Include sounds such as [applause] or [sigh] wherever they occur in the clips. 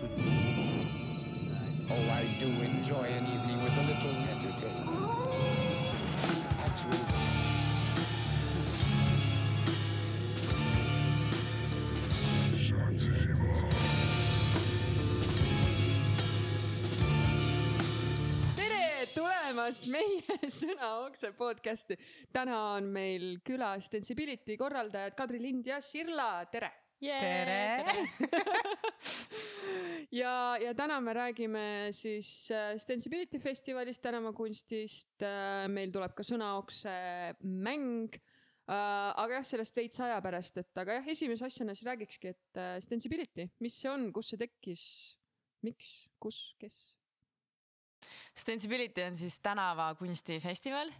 Oh, I do enjoy an evening with a little entertainment. Actually, tere tulemast meie [laughs] Sõna Okse podcasti. täna on meil külas Sensibility korraldajad Kadri Lind ja Sirla, tere. tere, [laughs] ja, ja täna me räägime siis äh, Sensibility festivalist, tänavakunstist. meil tuleb ka Sõna Okse mäng. aga jah, sellest veits aja pärast, et aga jah, esimese asjana siis räägikski, et äh, Sensibility, mis see on, kus see tekkis, miks, kus, kes? Stensibility on siis tänavakunstifestival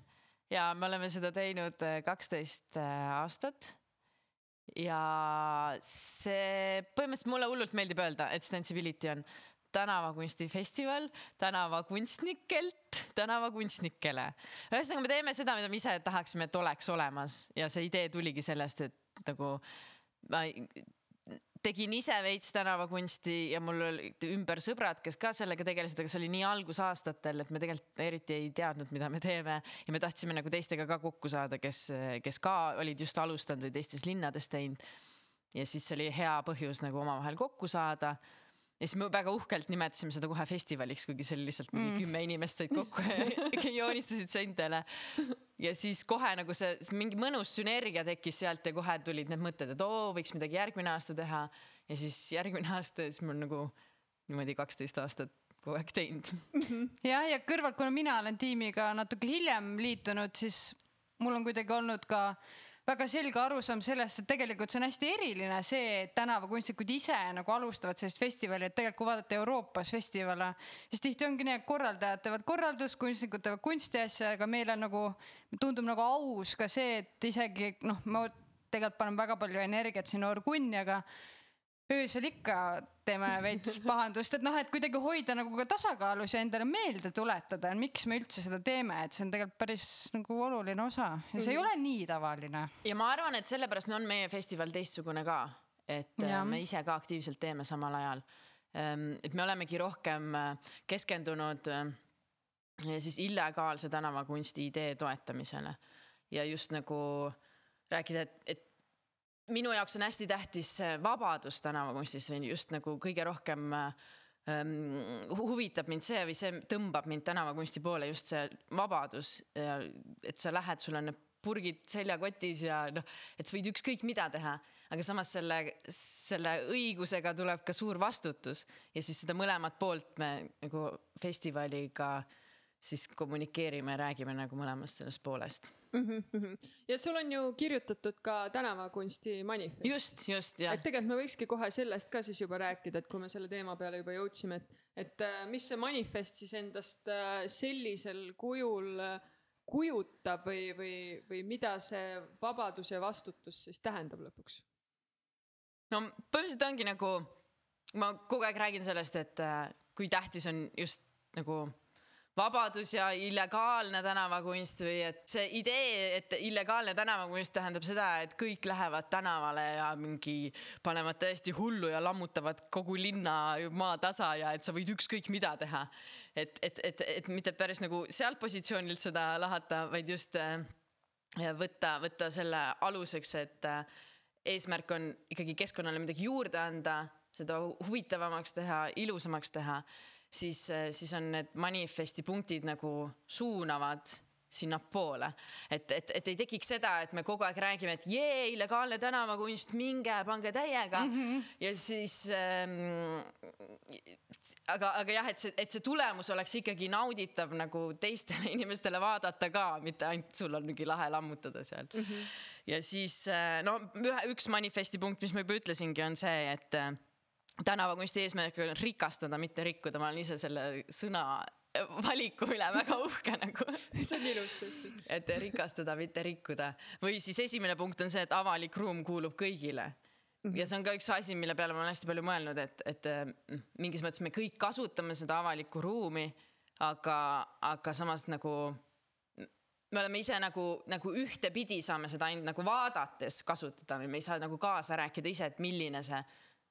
ja me oleme seda teinud äh, kaksteist aastat. Ja see, põhimõtteliselt mulle hullult meeldib öelda, et Stensibility on tänavakunstifestival tänavakunstnikelt tänavakunstnikele. ühesõnaga, me teeme seda, mida me ise tahaksime, et oleks olemas ja see idee tuligi sellest, et nagu ma tegin ise veits tänavakunsti ja mul olid ümber sõbrad, kes ka sellega tegelesid, aga see oli nii algusaastatel, et me tegelikult eriti ei teadnud, mida me teeme ja me tahtsime nagu teistega ka kokku saada, kes, kes ka olid just alustanud või teistes linnades teinud. ja siis see oli hea põhjus nagu omavahel kokku saada ja siis me väga uhkelt nimetasime seda kohe festivaliks, kuigi see oli lihtsalt mingi mm. kümme inimest said kokku ja [laughs] joonistasid seintele. Ja siis kohe nagu see mingi mõnus sünergia tekkis sealt ja kohe tulid need mõtted, et oo, võiks midagi järgmine aasta teha. ja siis järgmine aasta, siis mul nagu niimoodi kaksteist aastat kogu aeg teinud. jah, ja kõrvalt, kuna mina olen tiimiga natuke hiljem liitunud, siis mul on kuidagi olnud ka väga selge arusaam sellest, et tegelikult see on hästi eriline, see, et tänavakunstnikud ise nagu alustavad sellist festivali, et tegelikult kui vaadata Euroopas festivale, siis tihti ongi nii, et korraldajad teevad korraldust, kunstnikud teevad kunstiasja, aga meile nagu tundub nagu aus ka see, et isegi noh, ma tegelikult panen väga palju energiat sinna Orgunni, aga öösel ikka teeme veits [laughs] pahandust, et noh, et kuidagi hoida nagu ka tasakaalus ja endale meelde tuletada, miks me üldse seda teeme, et see on tegelikult päris nagu oluline osa ja see ei ole nii tavaline. ja ma arvan, et sellepärast on meie festival teistsugune ka, et äh, ja. me ise ka aktiivselt teeme samal ajal. Ähm, et me olemegi rohkem äh, keskendunud äh, siis illegaalse tänavakunsti idee toetamisele ja just nagu rääkida, et, et minu jaoks on hästi tähtis vabadus tänavakunstis või just nagu kõige rohkem ähm, huvitab mind see või see tõmbab mind tänavakunsti poole just see vabadus et sa lähed, sul on need purgid seljakotis ja noh, et sa võid ükskõik mida teha, aga samas selle, selle õigusega tuleb ka suur vastutus ja siis seda mõlemat poolt me nagu festivaliga äh, siis kommunikeerime ja räägime nagu mõlemast sellest poolest mm. -hmm. ja sul on ju kirjutatud ka tänavakunsti manifest. just, just jah. et tegelikult me võikski kohe sellest ka siis juba rääkida, et kui me selle teema peale juba jõudsime, et, et äh, mis see manifest siis endast äh, sellisel kujul äh, kujutab või, või, või mida see vabadus ja vastutus siis tähendab lõpuks? no põhimõtteliselt ongi nagu, ma kogu aeg räägin sellest, et kui tähtis on just nagu vabadus ja illegaalne tänavakunst või et see idee, et illegaalne tänavakunst tähendab seda, et kõik lähevad tänavale ja mingi panevad täiesti hullu ja lammutavad kogu linna maatasa ja et sa võid ükskõik mida teha. et, et, et, et mitte päris nagu sealt positsioonilt seda lahata, vaid just äh, võtta, võtta selle aluseks, et äh, eesmärk on ikkagi keskkonnale midagi juurde anda, seda huvitavamaks teha, ilusamaks teha siis, äh, siis on need manifesti punktid nagu suunavad sinnapoole, et, et, et ei tekiks seda, et me kogu aeg räägime, et jee, illegaalne tänavakunst, minge, pange täiega mm. -hmm. ja siis ähm,. aga, aga jah, et see, et see tulemus oleks ikkagi nauditav nagu teistele [laughs] inimestele vaadata ka, mitte ainult sul on mingi lahe lammutada seal mm. -hmm. ja siis äh, no ühe, üks manifesti punkt, mis ma juba ütlesingi, on see, et äh, tänavakunsti eesmärk on rikastada, mitte rikkuda, ma olen ise selle sõna valiku üle väga uhke nagu. [laughs] see on ilus tõesti. et rikastada, mitte rikkuda või siis esimene punkt on see, et avalik ruum kuulub kõigile ja see on ka üks asi, mille peale ma olen hästi palju mõelnud, et, et mm, mingis mõttes me kõik kasutame seda avalikku ruumi, aga, aga samas nagu me oleme ise nagu, nagu ühtepidi saame seda ainult nagu vaadates kasutada või me ei saa nagu kaasa rääkida ise, et milline see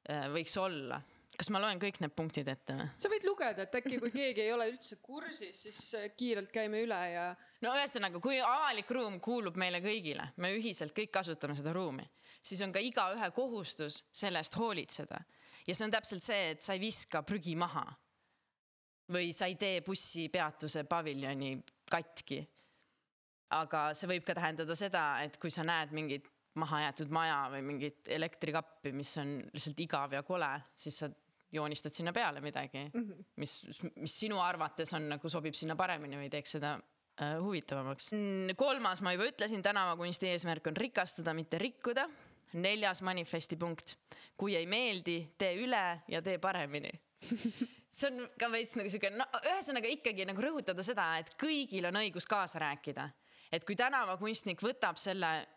võiks olla kas ma loen kõik need punktid ette või? sa võid lugeda, et äkki kui keegi ei ole üldse kursis, siis äh, kiirelt käime üle ja no ühesõnaga, kui avalik ruum kuulub meile kõigile, me ühiselt kõik kasutame seda ruumi, siis on ka igaühe kohustus selle eest hoolitseda. ja see on täpselt see, et sa ei viska prügi maha. või sa ei tee bussipeatuse paviljoni katki. aga see võib ka tähendada seda, et kui sa näed mingit mahajäetud maja või mingit elektrikappi, mis on lihtsalt igav ja kole, siis sa joonistad sinna peale midagi mm, -hmm. mis, mis sinu arvates on nagu sobib sinna paremini või teeks seda äh, huvitavamaks. kolmas, ma juba ütlesin, tänavakunsti eesmärk on rikastada, mitte rikkuda. neljas manifesti punkt, kui ei meeldi, tee üle ja tee paremini. see on ka veits nagu siuke, no ühesõnaga ikkagi nagu rõhutada seda, et kõigil on õigus kaasa rääkida. et kui tänavakunstnik võtab selle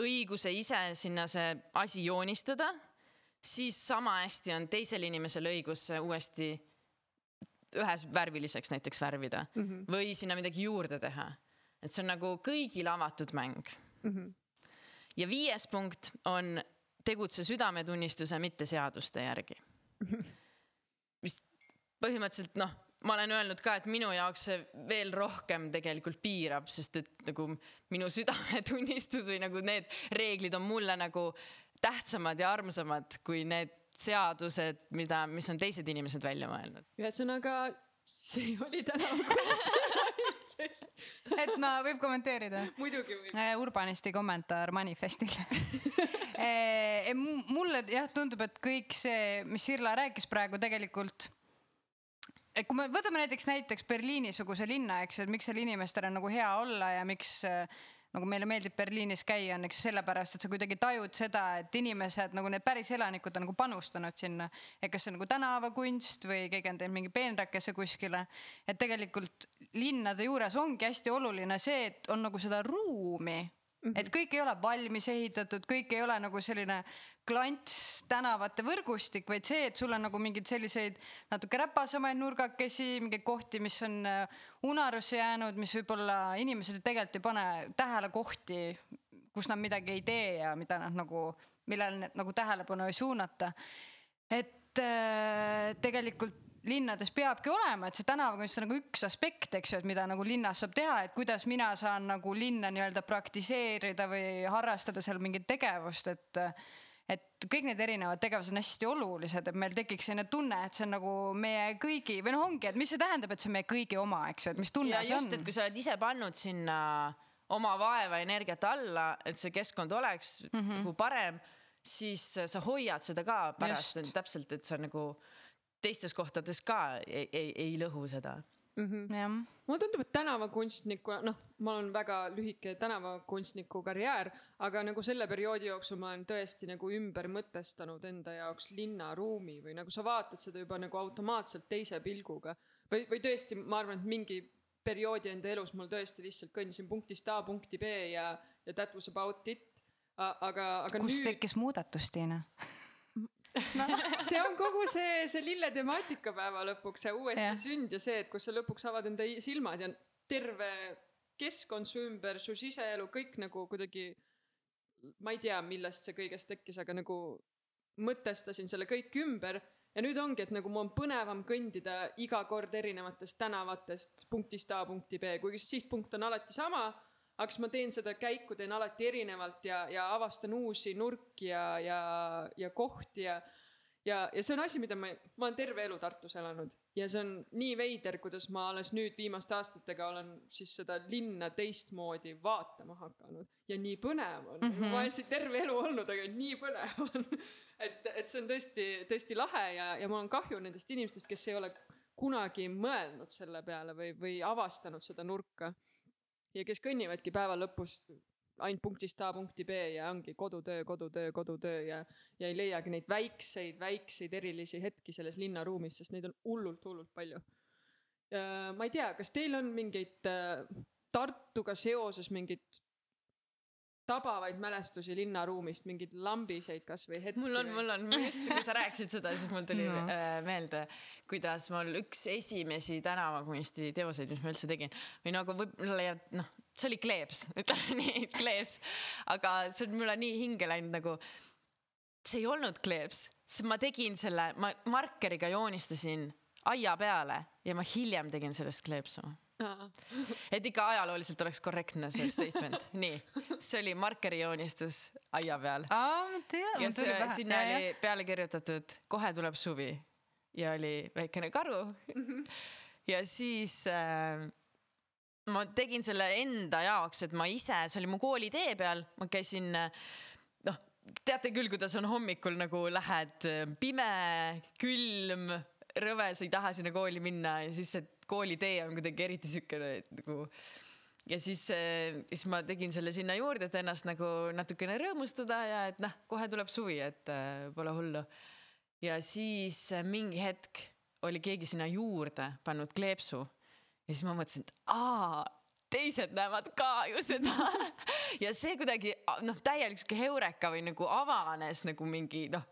õiguse ise sinna see asi joonistada, siis sama hästi on teisel inimesel õigus see uuesti ühes värviliseks näiteks värvida mm -hmm. või sinna midagi juurde teha. et see on nagu kõigile avatud mäng mm. -hmm. ja viies punkt on tegutse südametunnistuse, mitte seaduste järgi mm. -hmm. mis põhimõtteliselt noh, ma olen öelnud ka, et minu jaoks see veel rohkem tegelikult piirab, sest et nagu minu südametunnistus või nagu need reeglid on mulle nagu tähtsamad ja armsamad kui need seadused, mida, mis on teised inimesed välja mõelnud. ühesõnaga see oli tänavakunst. [laughs] et ma võib kommenteerida? muidugi võib. Urbanisti kommentaar manifestile. [laughs] mulle jah tundub, et kõik see, mis Sirla rääkis praegu tegelikult. Et kui me võtame näiteks näiteks Berliini-suguse linna, eks ju, et miks seal inimestel on nagu hea olla ja miks äh, nagu meile meeldib Berliinis käia, on eks sellepärast, et sa kuidagi tajud seda, et inimesed nagu need päris elanikud on nagu panustanud sinna. et kas see on nagu tänavakunst või keegi on teinud mingi peenrakese kuskile. et tegelikult linnade juures ongi hästi oluline see, et on nagu seda ruumi mm. -hmm. et kõik ei ole valmis ehitatud, kõik ei ole nagu selline klants tänavate võrgustik, vaid see, et sul on nagu mingeid selliseid natuke räpasemaid nurgakesi, mingeid kohti, mis on äh, unarusse jäänud, mis võib-olla inimesed tegelikult ei pane tähele kohti, kus nad midagi ei tee ja mida nad nagu, millele nagu tähelepanu ei suunata. et äh, tegelikult linnades peabki olema, et see tänavakunst on nagu üks aspekt, eks ju, et mida nagu linnas saab teha, et kuidas mina saan nagu linna nii-öelda praktiseerida või harrastada seal mingit tegevust, et et kõik need erinevad tegevused on hästi olulised, et meil tekiks selline tunne, et see on nagu meie kõigi või noh, ongi, et mis see tähendab, et see on meie kõigi oma, eks ju, et mis tunne ja see just, on kui sa oled ise pannud sinna oma vaeva, energiat alla, et see keskkond oleks mm Mhm. -hmm. nagu parem, siis sa hoiad seda ka pärast Just. täpselt, et sa nagu teistes kohtades ka ei, ei, ei lõhu seda. jah, mulle tundub, et tänavakunstniku, noh, mul on väga lühike tänavakunstniku karjäär, aga nagu selle perioodi jooksul ma olen tõesti nagu ümber mõtestanud enda jaoks linnaruumi või nagu sa vaatad seda juba nagu automaatselt teise pilguga. või, või tõesti, ma arvan, et mingi perioodi enda elus mul tõesti lihtsalt kõndisin punktist A punkti B ja, ja that was about it. aga, aga kus nüüd tekkis muudatus, Tiina? [laughs] [laughs] see on kogu see, see lille temaatika päeva lõpuks, see uuesti yeah. sünd ja see, et kus sa lõpuks avad enda silmad ja terve keskkond su ümber, su siseelu, kõik nagu kuidagi. ma ei tea, millest see kõigest tekkis, aga nagu mõtestasin selle kõik ümber ja nüüd ongi, et nagu mul on põnevam kõndida iga kord erinevatest tänavatest punktist A punkti B, kuigi see sihtpunkt on alati sama aga siis ma teen seda käiku, teen alati erinevalt ja, ja avastan uusi nurki ja, ja, ja kohti ja ja, ja see on asi, mida ma, ma olen terve elu Tartus elanud ja see on nii veider, kuidas ma alles nüüd viimaste aastatega olen siis seda linna teistmoodi vaatama hakanud ja nii põnev on mm. -hmm. ma olen siin terve elu olnud, aga nii põnev on. [laughs] et, et see on tõesti, tõesti lahe ja, ja mul on kahju nendest inimestest, kes ei ole kunagi mõelnud selle peale või, või avastanud seda nurka ja kes kõnnivadki päeva lõpus ainult punktist A punkti B ja ongi kodutöö, kodutöö, kodutöö ja, ja ei leiagi neid väikseid, väikseid erilisi hetki selles linnaruumis, sest neid on hullult, hullult palju. ma ei tea, kas teil on mingeid äh, Tartuga seoses mingeid tabavaid mälestusi linnaruumist, mingeid lambiseid kasvõi hetki? mul on, mul on, just kui sa rääkisid seda, siis mul tuli No. no. meelde, kuidas mul üks esimesi tänavakunsti teoseid, mis ma üldse tegin või nagu võib-olla ja noh, see oli kleeps, [laughs] ütleme nii, kleeps, aga see on mulle nii hinge läinud nagu see ei olnud kleeps, sest ma tegin selle, ma markeriga joonistasin aia peale ja ma hiljem tegin sellest kleepsu [laughs] et ikka ajalooliselt oleks korrektne see statement, [laughs] nii, see oli markeri joonistus aia peal. aa, ma tean, ja see, sinna oli peale kirjutatud kohe tuleb suvi. Ja oli väikene karu. [laughs] Ja siis äh, ma tegin selle enda jaoks, et ma ise, see oli mu koolitee peal, ma käisin noh, teate küll, kuidas on hommikul nagu lähed äh, pime, külm, rõves, ei taha sinna kooli minna ja siis see koolitee on kuidagi eriti siukene nagu ja siis, siis ma tegin selle sinna juurde, et ennast nagu natukene rõõmustada ja et noh, kohe tuleb suvi, et äh, pole hullu. ja siis äh, mingi hetk oli keegi sinna juurde pannud kleepsu ja siis ma mõtlesin, et aa, teised näevad ka ju seda [laughs] ja see kuidagi noh, täielik sihuke heureka või nagu avanes nagu mingi noh,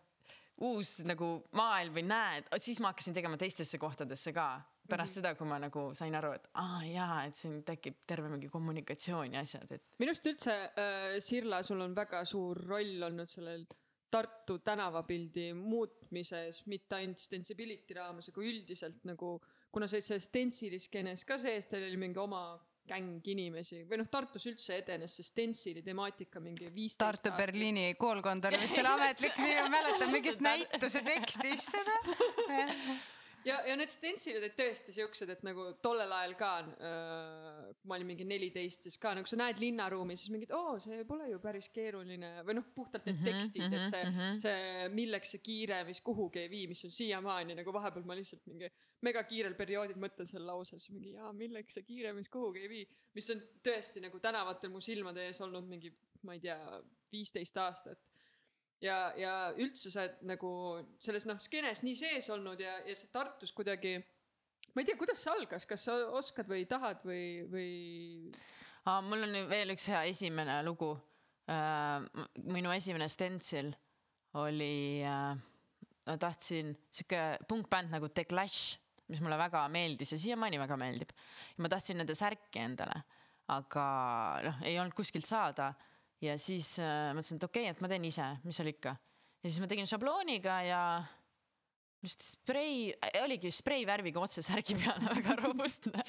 uus nagu maailm või näed, siis ma hakkasin tegema teistesse kohtadesse ka pärast seda, kui ma nagu sain aru, et aa jaa, et siin tekib terve mingi kommunikatsioon ja asjad, et. minu arust üldse äh,, Sirla, sul on väga suur roll olnud sellel Tartu tänavapildi muutmises, mitte ainult Stensibility raames, aga üldiselt nagu, kuna sa olid selles Stensili skeenes ka sees, teil oli mingi oma gäng inimesi või noh, Tartus üldse edenes see Stensili temaatika mingi viisteist Tartu Berliini koolkond oli vist selle [laughs] ametlik nimi, ma mäletan mingist näituse tekstist seda [laughs] ja, ja need stentsilid olid tõesti siuksed, et nagu tollel ajal ka äh,, kui ma olin mingi neliteist, siis ka nagu sa näed linnaruumi, siis mingid, oo, see pole ju päris keeruline. Või noh, puhtalt need Mhm, tekstid, et see, see milleks see kiire, mis kuhugi ei vii, mis on siiamaani nagu vahepeal ma lihtsalt mingi megakiirel perioodil mõtlen selle lause, siis mingi jaa, milleks see kiire, mis kuhugi ei vii. mis on tõesti nagu tänavatel mu silmade ees olnud mingi, ma ei tea, viisteist aastat ja, ja üldse sa oled nagu selles noh, skeenes nii sees olnud ja, ja see Tartus kuidagi, ma ei tea, kuidas see algas, kas sa oskad või tahad või, või? mul on veel üks hea esimene lugu. minu esimene stentsil oli äh,, ma tahtsin sihuke punkbänd nagu The Clash, mis mulle väga meeldis ja siiamaani väga meeldib. ja ma tahtsin nende särki endale, aga noh, ei olnud kuskilt saada ja siis äh, mõtlesin, et okei okay,, et ma teen ise, mis seal ikka. ja siis ma tegin šablooniga ja just sprei, oligi spreivärviga otse särgi peale, [laughs] väga robustne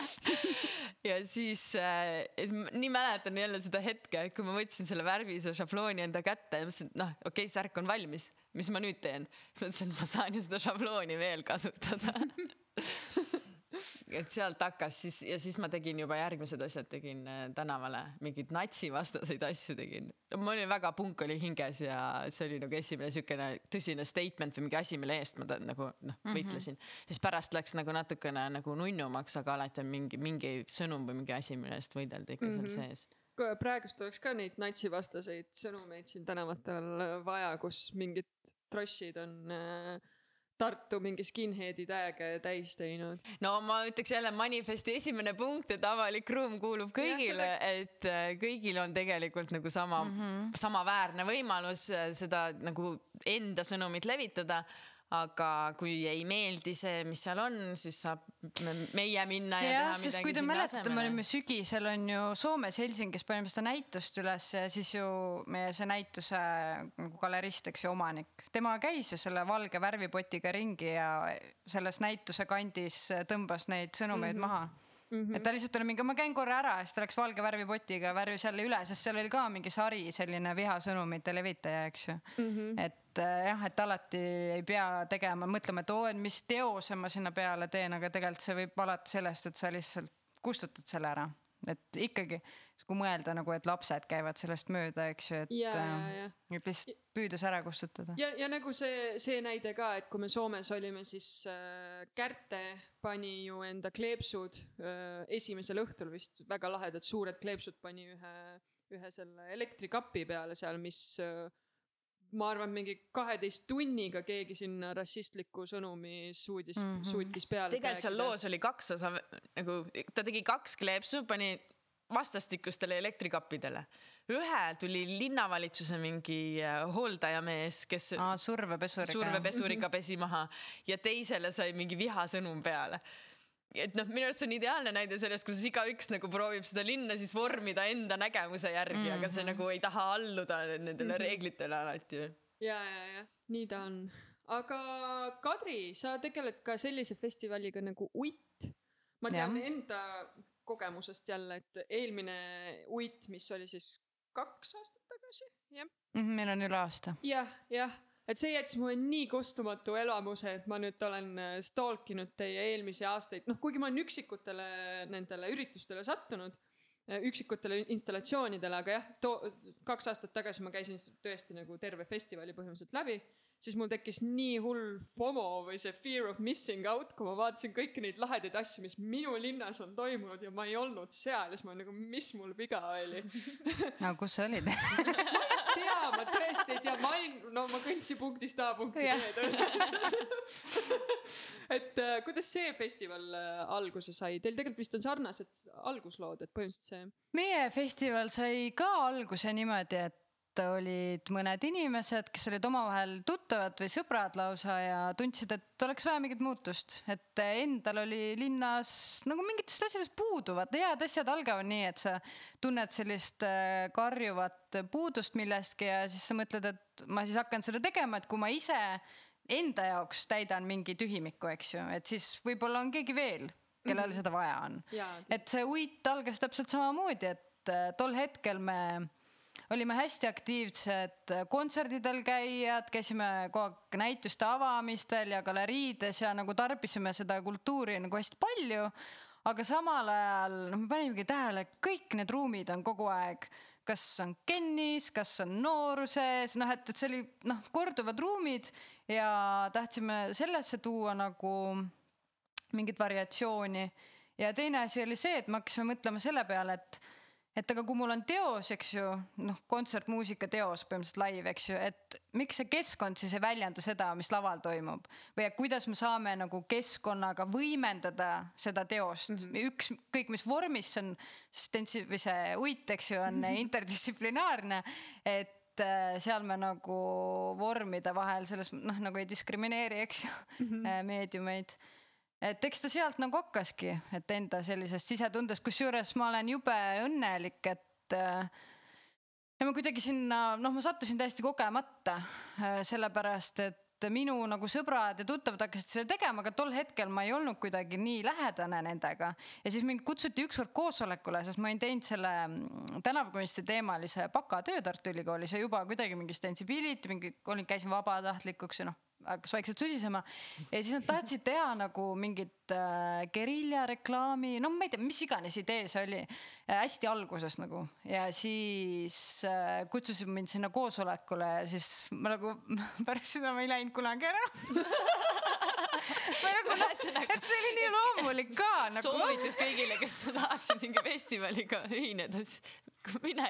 ja siis äh, nii mäletan jälle seda hetke, kui ma võtsin selle värvilise šablooni enda kätte ja mõtlesin, et noh, okei okay,, särk on valmis, mis ma nüüd teen. siis mõtlesin, et ma saan ju seda šablooni veel kasutada [laughs] et sealt hakkas siis ja siis ma tegin juba järgmised asjad, tegin äh, tänavale mingeid natsivastaseid asju tegin. ma olin väga punk oli hinges ja see oli nagu esimene siukene tõsine statement või mingi asi, mille eest ma ta, nagu noh võitlesin mm. -hmm. siis pärast läks nagu natukene nagu nunnumaks, aga alati on mingi, mingi sõnum või mingi asi, mille eest võidelda ikka mm -hmm. seal sees praegust oleks ka neid natsivastaseid sõnumeid siin tänavatel vaja, kus mingid trossid on äh, Tartu mingi skinhead'i tag'e täis teinud. no ma ütleks jälle manifesti esimene punkt, et avalik ruum kuulub kõigile, et äh, kõigil on tegelikult nagu sama mm, -hmm. samaväärne võimalus äh, seda nagu enda sõnumit levitada aga kui ei meeldi see, mis seal on, siis saab meie minna ja, ja teha midagi kui te mäletate, me olime sügisel on ju Soomes Helsingis panime seda näitust üles ja siis ju meie see näituse nagu galerist, eks ju, omanik, tema käis ju selle valge värvipotiga ringi ja selles näituse kandis tõmbas neid sõnumeid mm -hmm. maha Mm -hmm. et ta lihtsalt oli mingi, ma käin korra ära ja siis ta läks valge värvipotiga, värvis jälle üle, sest seal oli ka mingi sari selline vihasõnumite levitaja, eks ju mm. -hmm. et äh, jah, et alati ei pea tegema, mõtlema, et oo, et mis teose ma sinna peale teen, aga tegelikult see võib alati sellest, et sa lihtsalt kustutad selle ära. et ikkagi, kui mõelda nagu, et lapsed käivad sellest mööda, eks ju, et ja, äh, ja. et lihtsalt püüdes ära kustutada. ja, ja nagu see, see näide ka, et kui me Soomes olime, siis äh, Kärte pani ju enda kleepsud äh, esimesel õhtul vist väga lahedad suured kleepsud pani ühe, ühe selle elektrikapi peale seal, mis äh, ma arvan, mingi kaheteist tunniga keegi sinna rassistliku sõnumi suudis mm, -hmm. suutis peale. tegelikult seal loos oli kaks osa nagu ta tegi kaks kleepsu, pani vastastikustele elektrikappidele. ühe tuli linnavalitsuse mingi äh, hooldajamees, kes Aa, survepesuriga. survepesuriga pesi maha ja teisele sai mingi vihasõnum peale et noh, minu arust see on ideaalne näide sellest, kuidas igaüks nagu proovib seda linna siis vormida enda nägemuse järgi mm, -hmm. aga see nagu ei taha alluda nendele mm -hmm. reeglitele alati. ja, ja, ja nii ta on. aga Kadri, sa tegeled ka sellise festivaliga nagu Uit. ma tean Jah. enda kogemusest jälle, et eelmine Uit, mis oli siis kaks aastat tagasi, jah. Mhm, meil on üle aasta. jah, jah, et see jättis mulle nii kustumatu elamuse, et ma nüüd olen äh, stalk inud teie eelmisi aastaid, noh, kuigi ma olen üksikutele nendele üritustele sattunud, üksikutele installatsioonidele, aga jah, too kaks aastat tagasi ma käisin tõesti nagu terve festivali põhimõtteliselt läbi, siis mul tekkis nii hull FOMO või see fear of missing out, kui ma vaatasin kõiki neid lahedaid asju, mis minu linnas on toimunud ja ma ei olnud seal. Ja siis ma nagu, mis mul viga oli. [laughs] No kus sa olid? [laughs] tea, ma tõesti ei tea, ma olin, no ma kõndsin punktist A punkti. B [laughs] et äh, kuidas see festival äh, alguse sai, teil tegelikult vist on sarnased alguslood, et põhimõtteliselt see. meie festival sai ka alguse niimoodi, et olid mõned inimesed, kes olid omavahel tuttavad või sõbrad lausa ja tundsid, et oleks vaja mingit muutust, et endal oli linnas nagu mingitest asjadest puuduvad, head asjad algavad nii, et sa tunned sellist äh, karjuvat puudust millestki ja siis sa mõtled, et ma siis hakkan seda tegema, et kui ma ise enda jaoks täidan mingi tühimiku, eks ju, et siis võib-olla on keegi veel, kellel seda vaja on. Et see uit algas täpselt samamoodi, et äh, tol hetkel me olime hästi aktiivsed kontserdidel käijad, käisime kogu aeg näituste avamistel ja galeriides ja nagu tarbisime seda kultuuri nagu hästi palju. aga samal ajal noh, me panimegi tähele, kõik need ruumid on kogu aeg, kas on Kennis, kas on nooruses, noh, et, et see oli noh, korduvad ruumid ja tahtsime sellesse tuua nagu mingit variatsiooni ja teine asi oli see, et me hakkasime mõtlema selle peale, et et aga kui mul on teos, eks ju, noh, kontsertmuusika teos põhimõtteliselt live, eks ju, et miks see keskkond siis ei väljenda seda, mis laval toimub? Või kuidas me saame nagu keskkonnaga võimendada seda teost? Mm, -hmm. ükskõik mis vormis see on, stentsi- või see uit, eks ju, on interdistsiplinaarne, et äh, seal me nagu vormide vahel selles noh, nagu ei diskrimineeri, eks ju mm, -hmm. meediumeid et eks ta sealt nagu hakkaski, et enda sellisest sisetundest, kusjuures ma olen jube õnnelik, et äh, ja ma kuidagi sinna, noh, ma sattusin täiesti kogemata, sellepärast et minu nagu sõbrad ja tuttavad hakkasid seda tegema, aga tol hetkel ma ei olnud kuidagi nii lähedane nendega. ja siis mind kutsuti ükskord koosolekule, sest ma olin teinud selle mm, tänavakunsti teemalise bakatöö Tartu Ülikoolis ja juba kuidagi mingi sensibility, mingi, olin, käisin vabatahtlikuks ja noh, hakkas vaikselt susisema ja siis nad tahtsid teha nagu mingit äh, geriljareklaami, no ma ei tea, mis iganes idee see oli äh,, hästi alguses nagu ja siis äh, kutsusid mind sinna koosolekule ja siis ma nagu [laughs] pärast seda ma ei läinud kunagi ära. ma nagu, Ühesõnaga- et see oli nii loomulik ka nagu. soovitus kõigile, kes tahaksid mingi festivaliga ühineda, siis [laughs] mine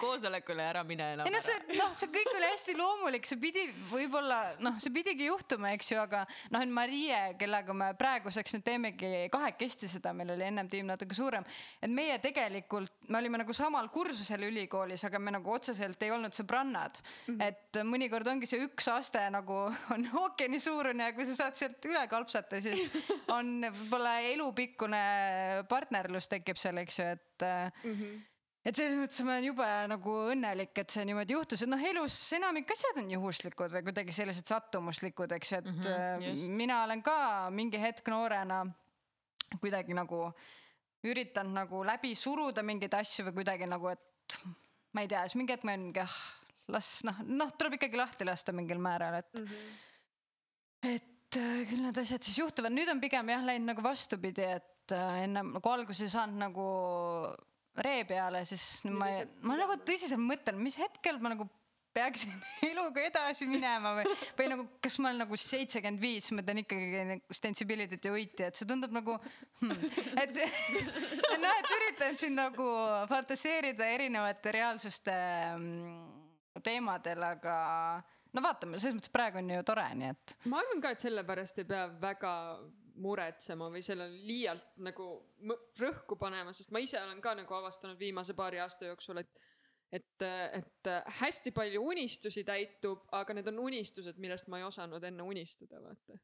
koosolekule ära mine enam ei no ära see, noh, see kõik oli hästi loomulik, see pidi võib-olla noh, see pidigi juhtuma, eks ju, aga noh, Marie, kellega me praeguseks nüüd teemegi kahekesti seda, meil oli ennem tiim natuke suurem, et meie tegelikult, me olime nagu samal kursusel ülikoolis, aga me nagu otseselt ei olnud sõbrannad mm. -hmm. et mõnikord ongi see üks aste nagu on [laughs] ookeani suurune ja kui sa saad sealt üle kalpsata, siis [laughs] on võib-olla elupikkune partnerlus tekib seal, eks ju, et mm. -hmm et selles mõttes ma olen jube nagu õnnelik, et see niimoodi juhtus, et noh, elus enamik asjad on juhuslikud või kuidagi sellised sattumuslikud, eks ju, et mm -hmm, just. mina olen ka mingi hetk noorena kuidagi nagu üritanud nagu läbi suruda mingeid asju või kuidagi nagu, et ma ei tea, siis mingi hetk ma olin mingi ah, las noh, noh, tuleb ikkagi lahti lasta mingil määral, et mm, -hmm. et äh, küll need asjad siis juhtuvad, nüüd on pigem jah läinud nagu vastupidi, et äh, ennem nagu alguses ei saanud nagu ree peale, siis ma, ma nagu tõsiselt mõtlen, mis hetkel ma nagu peaksin [laughs] eluga edasi minema või, või nagu, kas ma olen nagu seitsekümmend viis, ma teen ikkagi nagu sensibility't ja uiti, et see tundub nagu hmm., et et [laughs] noh, et üritan siin nagu fantaseerida erinevate reaalsuste mm, teemadel, aga no vaatame, selles mõttes praegu on ju tore, nii et ma arvan ka, et sellepärast ei pea väga muretsema või sellele liialt nagu rõhku panema, sest ma ise olen ka nagu avastanud viimase paari aasta jooksul, et et, et hästi palju unistusi täitub, aga need on unistused, millest ma ei osanud enne unistada, vaata.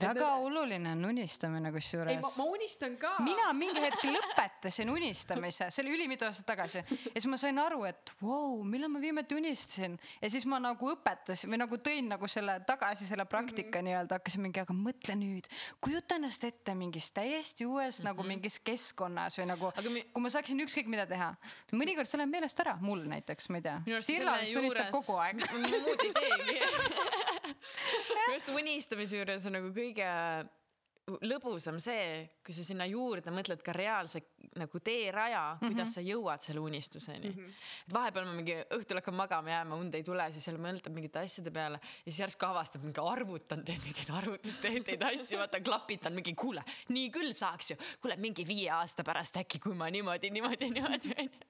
Väga oluline on unistamine ei, kusjuures ma, ma unistan ka. mina mingi hetk lõpetasin unistamise, see oli ülimitu aastat tagasi ja siis ma sain aru, et vau wow,, millal ma viimati unistasin ja siis ma nagu õpetasin või nagu tõin nagu selle tagasi selle praktika mm -hmm. nii-öelda hakkasin mingi, aga mõtle nüüd, kujuta ennast ette mingis täiesti uues mm -hmm. nagu mingis keskkonnas või nagu mi- kui ma saaksin ükskõik mida teha. mõnikord see läheb meelest ära, mul näiteks, ma ei tea. Sirla vist unistab juures- kogu aeg. muud ei teegi. [laughs] minu arust unistamise juures on nagu kõige lõbusam see, kui sa sinna juurde mõtled ka reaalse nagu teeraja, kuidas mm -hmm. sa jõuad selle unistuseni mm. -hmm. et vahepeal ma mingi õhtul hakkan magama jääma, und ei tule, siis jälle mõtled mingite asjade peale ja siis järsku avastab mingi arvutan, teen mingeid arvutustehteid, asju, vaata klapitan mingi, kuule, nii küll saaks ju, kuule mingi viie aasta pärast äkki, kui ma niimoodi, niimoodi, niimoodi onju.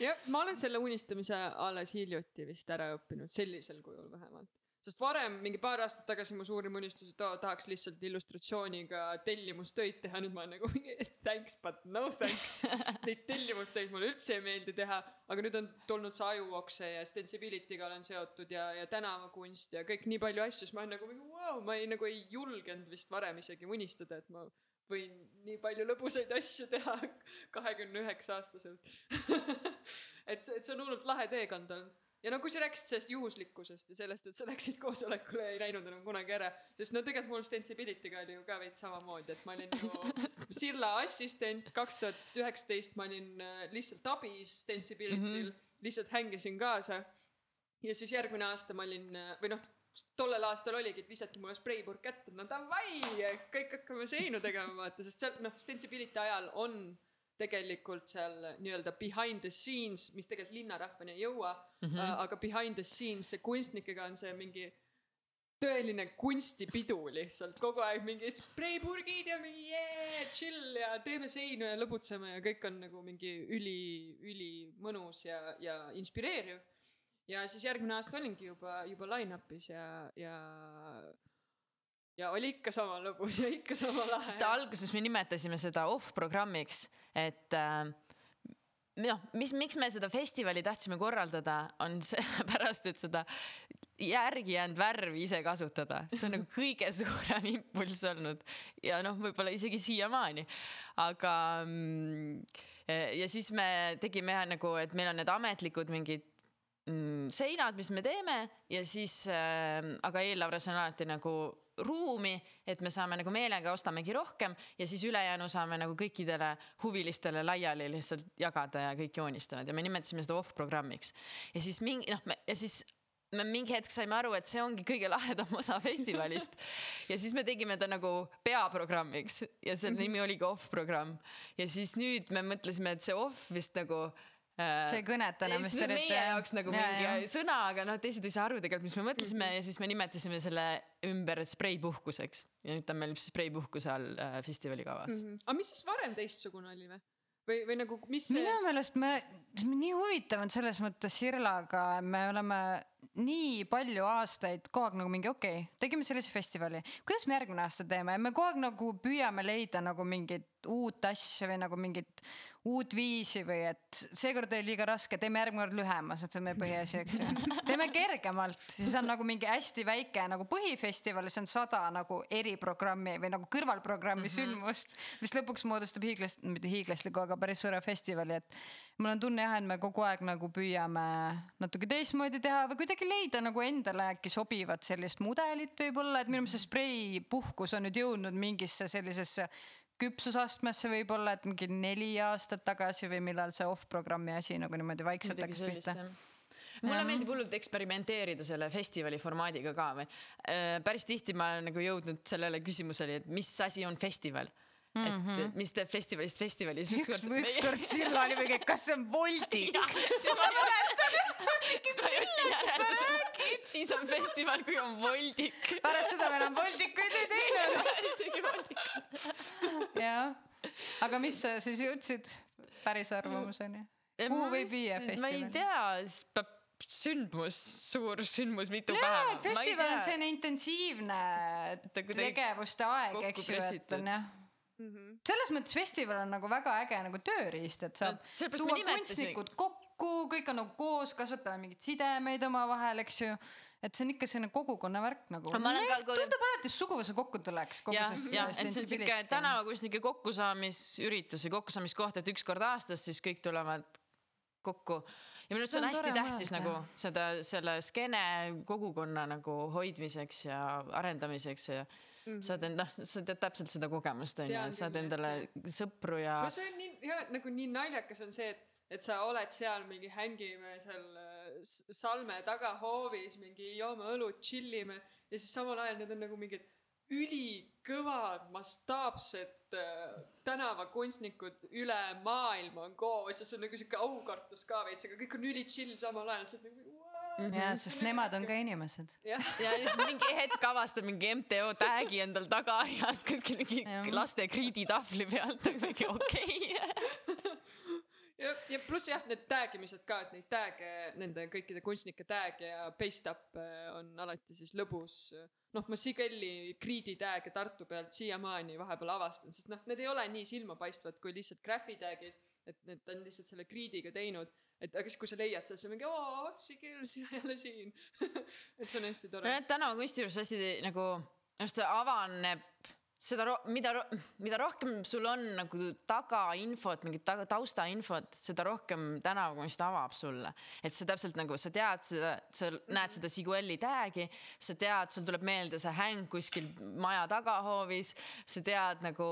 jah, ma olen selle unistamise alles hiljuti vist ära õppinud, sellisel kujul vähemalt. Sest varem, mingi paar aastat tagasi mu suurim unistus, et oo, tahaks lihtsalt illustratsiooniga tellimustöid teha, nüüd ma olen nagu [laughs] thanks but no thanks. [laughs] Neid tellimustöid mulle üldse ei meeldi teha, aga nüüd on tulnud see ajuokse ja Sensibility'ga olen seotud ja, ja tänavakunst ja kõik nii palju asju, siis ma olen nagu wow,, ma ei nagu ei julgenud vist varem isegi unistada, et ma võin nii palju lõbusaid asju teha [laughs] kahekümne üheksa aastaselt. et see, et see on hullult lahe teekond olnud ja no kui sa rääkisid sellest juhuslikkusest ja sellest, et sa läksid koosolekule ja ei läinud enam kunagi ära, sest no tegelikult mul Sensibility'ga oli ju ka veits samamoodi, et ma olin ju [laughs] Silla assistent, kaks tuhat üheksateist ma olin äh, lihtsalt abis Sensibility'l mm, -hmm. lihtsalt hängisin kaasa. ja siis järgmine aasta ma olin äh, või noh, tollel aastal oligi, et visati mulle spreipurk kätte, no davai, kõik hakkame seinu tegema, vaata, sest seal noh, Sensibility ajal on tegelikult seal nii-öelda behind the scenes, mis tegelikult linnarahvani ei jõua mm, -hmm. aga behind the scenes, see kunstnikega on see mingi tõeline kunstipidu lihtsalt kogu aeg mingi spreipurgid ja mingi jee, chill ja teeme seinu ja lõbutseme ja kõik on nagu mingi üli, ülimõnus ja, ja inspireeriv. ja siis järgmine aasta olingi juba, juba line-up'is ja, ja ja oli ikka sama lõbus ja ikka sama lahe. sest alguses me nimetasime seda off-programmiks, et äh, noh, mis, miks me seda festivali tahtsime korraldada, on [laughs] sellepärast, et seda järgi jäänud värvi ise kasutada, see on nagu kõige suurem impulss olnud. Ja noh, võib-olla isegi siiamaani, aga mm, ja siis me tegime nagu, et meil on need ametlikud mingid mm, seinad, mis me teeme. Ja siis äh,, aga eelarves on alati nagu ruumi, et me saame nagu meelega ostamegi rohkem ja siis ülejäänu saame nagu kõikidele huvilistele laiali lihtsalt jagada ja kõik joonistavad. Ja me nimetasime seda off-programmiks. ja siis mingi noh, ja siis me mingi hetk saime aru, et see ongi kõige lahedam osa festivalist. Ja siis me tegime ta nagu peaprogrammiks ja selle nimi oligi off-programm ja siis nüüd me mõtlesime, et see off vist nagu see ei kõneta enam on eriti. meie jaoks nagu Ja, mingi ja. sõna, aga noh, teised ei saa aru tegelikult, mis me mõtlesime ja siis me nimetasime selle ümber spreipuhkuseks ja nüüd ta on meil spreipuhkuse all äh, festivali kavas mm. -hmm. aga mis siis varem teistsugune oli või? või, või nagu, mis see minu meelest me, nii huvitav on selles mõttes Sirlaga, me oleme nii palju aastaid kogu aeg nagu mingi okei okay,, tegime sellise festivali, kuidas me järgmine aasta teeme ja me kogu aeg nagu püüame leida nagu mingit uut asja või nagu mingit uut viisi või et seekord oli liiga raske, teeme järgmine kord lühema, see on meie põhiasi, eks ju. teeme kergemalt, siis on nagu mingi hästi väike nagu põhifestival, see on sada nagu eriprogrammi või nagu kõrvalprogrammi mm -hmm. sündmust, mis lõpuks moodustab hiiglast, mitte hiiglasliku, aga päris suure festivali, et mul on tunne jah, et me kogu aeg nagu püüame natuke teistmoodi teha või kuidagi leida nagu endale äkki sobivat sellist mudelit võib-olla, et minu meelest see spreipuhkus on nüüd jõudnud mingisse sellisesse küpsusastmesse võib-olla, et mingi neli aastat tagasi või millal see off-programmi asi nagu niimoodi vaikselt hakkas pihta mulle Jah. meeldib hullult eksperimenteerida selle festivali formaadiga ka või. päris tihti ma olen nagu jõudnud sellele küsimusele, et mis asi on festival mm. -hmm. et mis teeb festivalist festivali. Mhm. üks, ükskord Silla oli mingi, kas see on Woldi? siis ma mäletan, siis ma jõudsin järeldusele, siis on festival, kui on voldik. pärast seda me enam Woldikuid ei teinud. [laughs] jah, aga mis sa siis jõudsid päris arvamuseni? kuhu võib viia ma ei festival? tea, sündmus, suur sündmus, mitu jaa, päeva festival on selline intensiivne tegevuste aeg, eks ju, et on jah selles mõttes festival on nagu väga äge nagu tööriist, et saab No tuua kunstnikud kokku, kõik on nagu koos, kasvatame mingeid sidemeid omavahel, eks ju. et see on ikka selline kogukonna värk nagu. Aga ma olen ka- tundub alati, et suguvõsa kokku tuleks kogu jah, see jah, et see on siuke. tänavakunstnike kokkusaamisüritus või kokkusaamiskoht, et üks kord aastas siis kõik tulevad kokku. ja minu arust see on on hästi tähtis mõelda. nagu seda, selle skeene kogukonna nagu hoidmiseks ja arendamiseks ja mm -hmm. saad enda, sa tead täpselt seda kogemust onju, Tean et saad endale sõpru ja no see on nii hea, nagu nii naljakas on see, et, et sa oled seal mingi hängime seal äh, Salme tagahoovis mingi joome õlut, tšillime ja siis samal ajal need on nagu mingid ülikõvad mastaapsed äh, tänavakunstnikud üle maailma on koos ja see on nagu siuke aukartus ka veits, aga kõik on üli chill samal ajal, sa oled nagu what? ja, sest nemad on ka inimesed. ja siis mingi hetk avastab mingi MTO tag'i endal tagaaiast kuskil mingi Jah. laste kriiditahvli pealt, [laughs] mingi okei okay.. ja, ja pluss jah, need tag imised ka, et neid tag'e, nende kõikide kunstnike tag'e ja paste up'e on alati siis lõbus. noh, ma Sigelli Kriidi tag'e Tartu pealt siiamaani vahepeal avastan, sest noh, need ei ole nii silmapaistvad kui lihtsalt graphi tag'id, et need on lihtsalt selle Kriidiga teinud, et aga siis, kui sa leiad selle, siis on mingi oo, Sigel, sina jälle siin. [laughs] et see on hästi tore. nojah, tänavakunsti juures hästi nagu, minu arust avaneb seda mida mida rohkem sul on nagu tagainfot, mingit taga, taustainfot, seda rohkem tänavakunst avab sulle. et sa täpselt nagu sa tead seda, sa näed seda Siguelli tag'i, sa tead, sul tuleb meelde see häng kuskil maja tagahoovis, sa tead nagu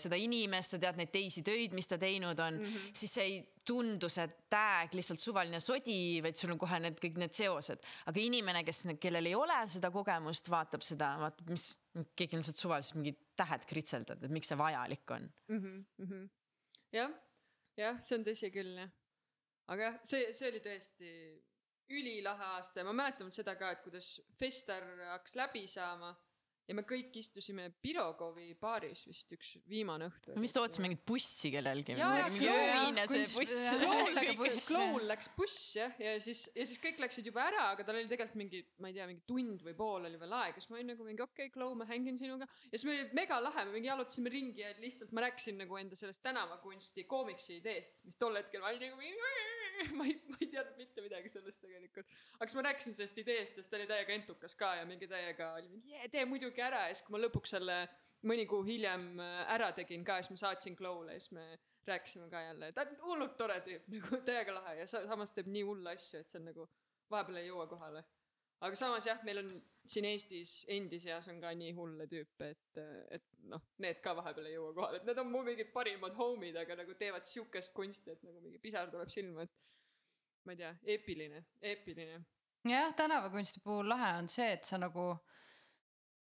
seda inimest, sa tead neid teisi töid, mis ta teinud on mm, -hmm. siis see ei tundu see tag lihtsalt suvaline sodi, vaid sul on kohe need kõik need seosed, aga inimene, kes, kellel ei ole seda kogemust, vaatab seda, vaatab, mis keegi on lihtsalt suvaliselt mingid tähed kritseldanud, et miks see vajalik on. mhmh, mhmh. jah, jah, see on tõsi küll jah. aga jah, see, see oli tõesti ülilahe aasta ja ma mäletan seda ka, et kuidas Fester hakkas läbi saama ja me kõik istusime Pirogovi baaris vist üks viimane õhtu. me vist ootasime mingit bussi kellelgi. Kloun läks buss jah, ja siis, ja siis kõik läksid juba ära, aga tal oli tegelikult mingi, ma ei tea, mingi tund või pool oli veel aega, siis ma olin nagu mingi okei okay,, Kloun, ma hängin sinuga. ja siis meil oli mega lahe, me mingi jalutasime ringi ja lihtsalt ma rääkisin nagu enda sellest tänavakunsti koomiksi ideest, mis tol hetkel ma olin nagu mingi [laughs] ma ei, ma ei teadnud mitte midagi sellest tegelikult. aga siis ma rääkisin sellest ideest siis ta oli täiega entukas ka ja mingi täiega oli mingi jee, tee muidugi ära ja siis, kui ma lõpuks selle mõni kuu hiljem äh, ära tegin ka, siis ma saatsin Glow'le ja siis me rääkisime ka jälle, ta on hullult tore tüüp, [laughs] nagu täiega lahe ja sa, samas teeb nii hulle asju, et see on nagu vahepeal ei jõua kohale. Aga samas jah, meil on siin Eestis endi seas on ka nii hulle tüüpe, et, et noh, need ka vahepeal ei jõua kohale, et need on mu mingid parimad homid, aga nagu teevad siukest kunsti, et nagu mingi pisar tuleb silma, et ma ei tea, eepiline, eepiline. jah, tänavakunsti puhul lahe on see, et sa nagu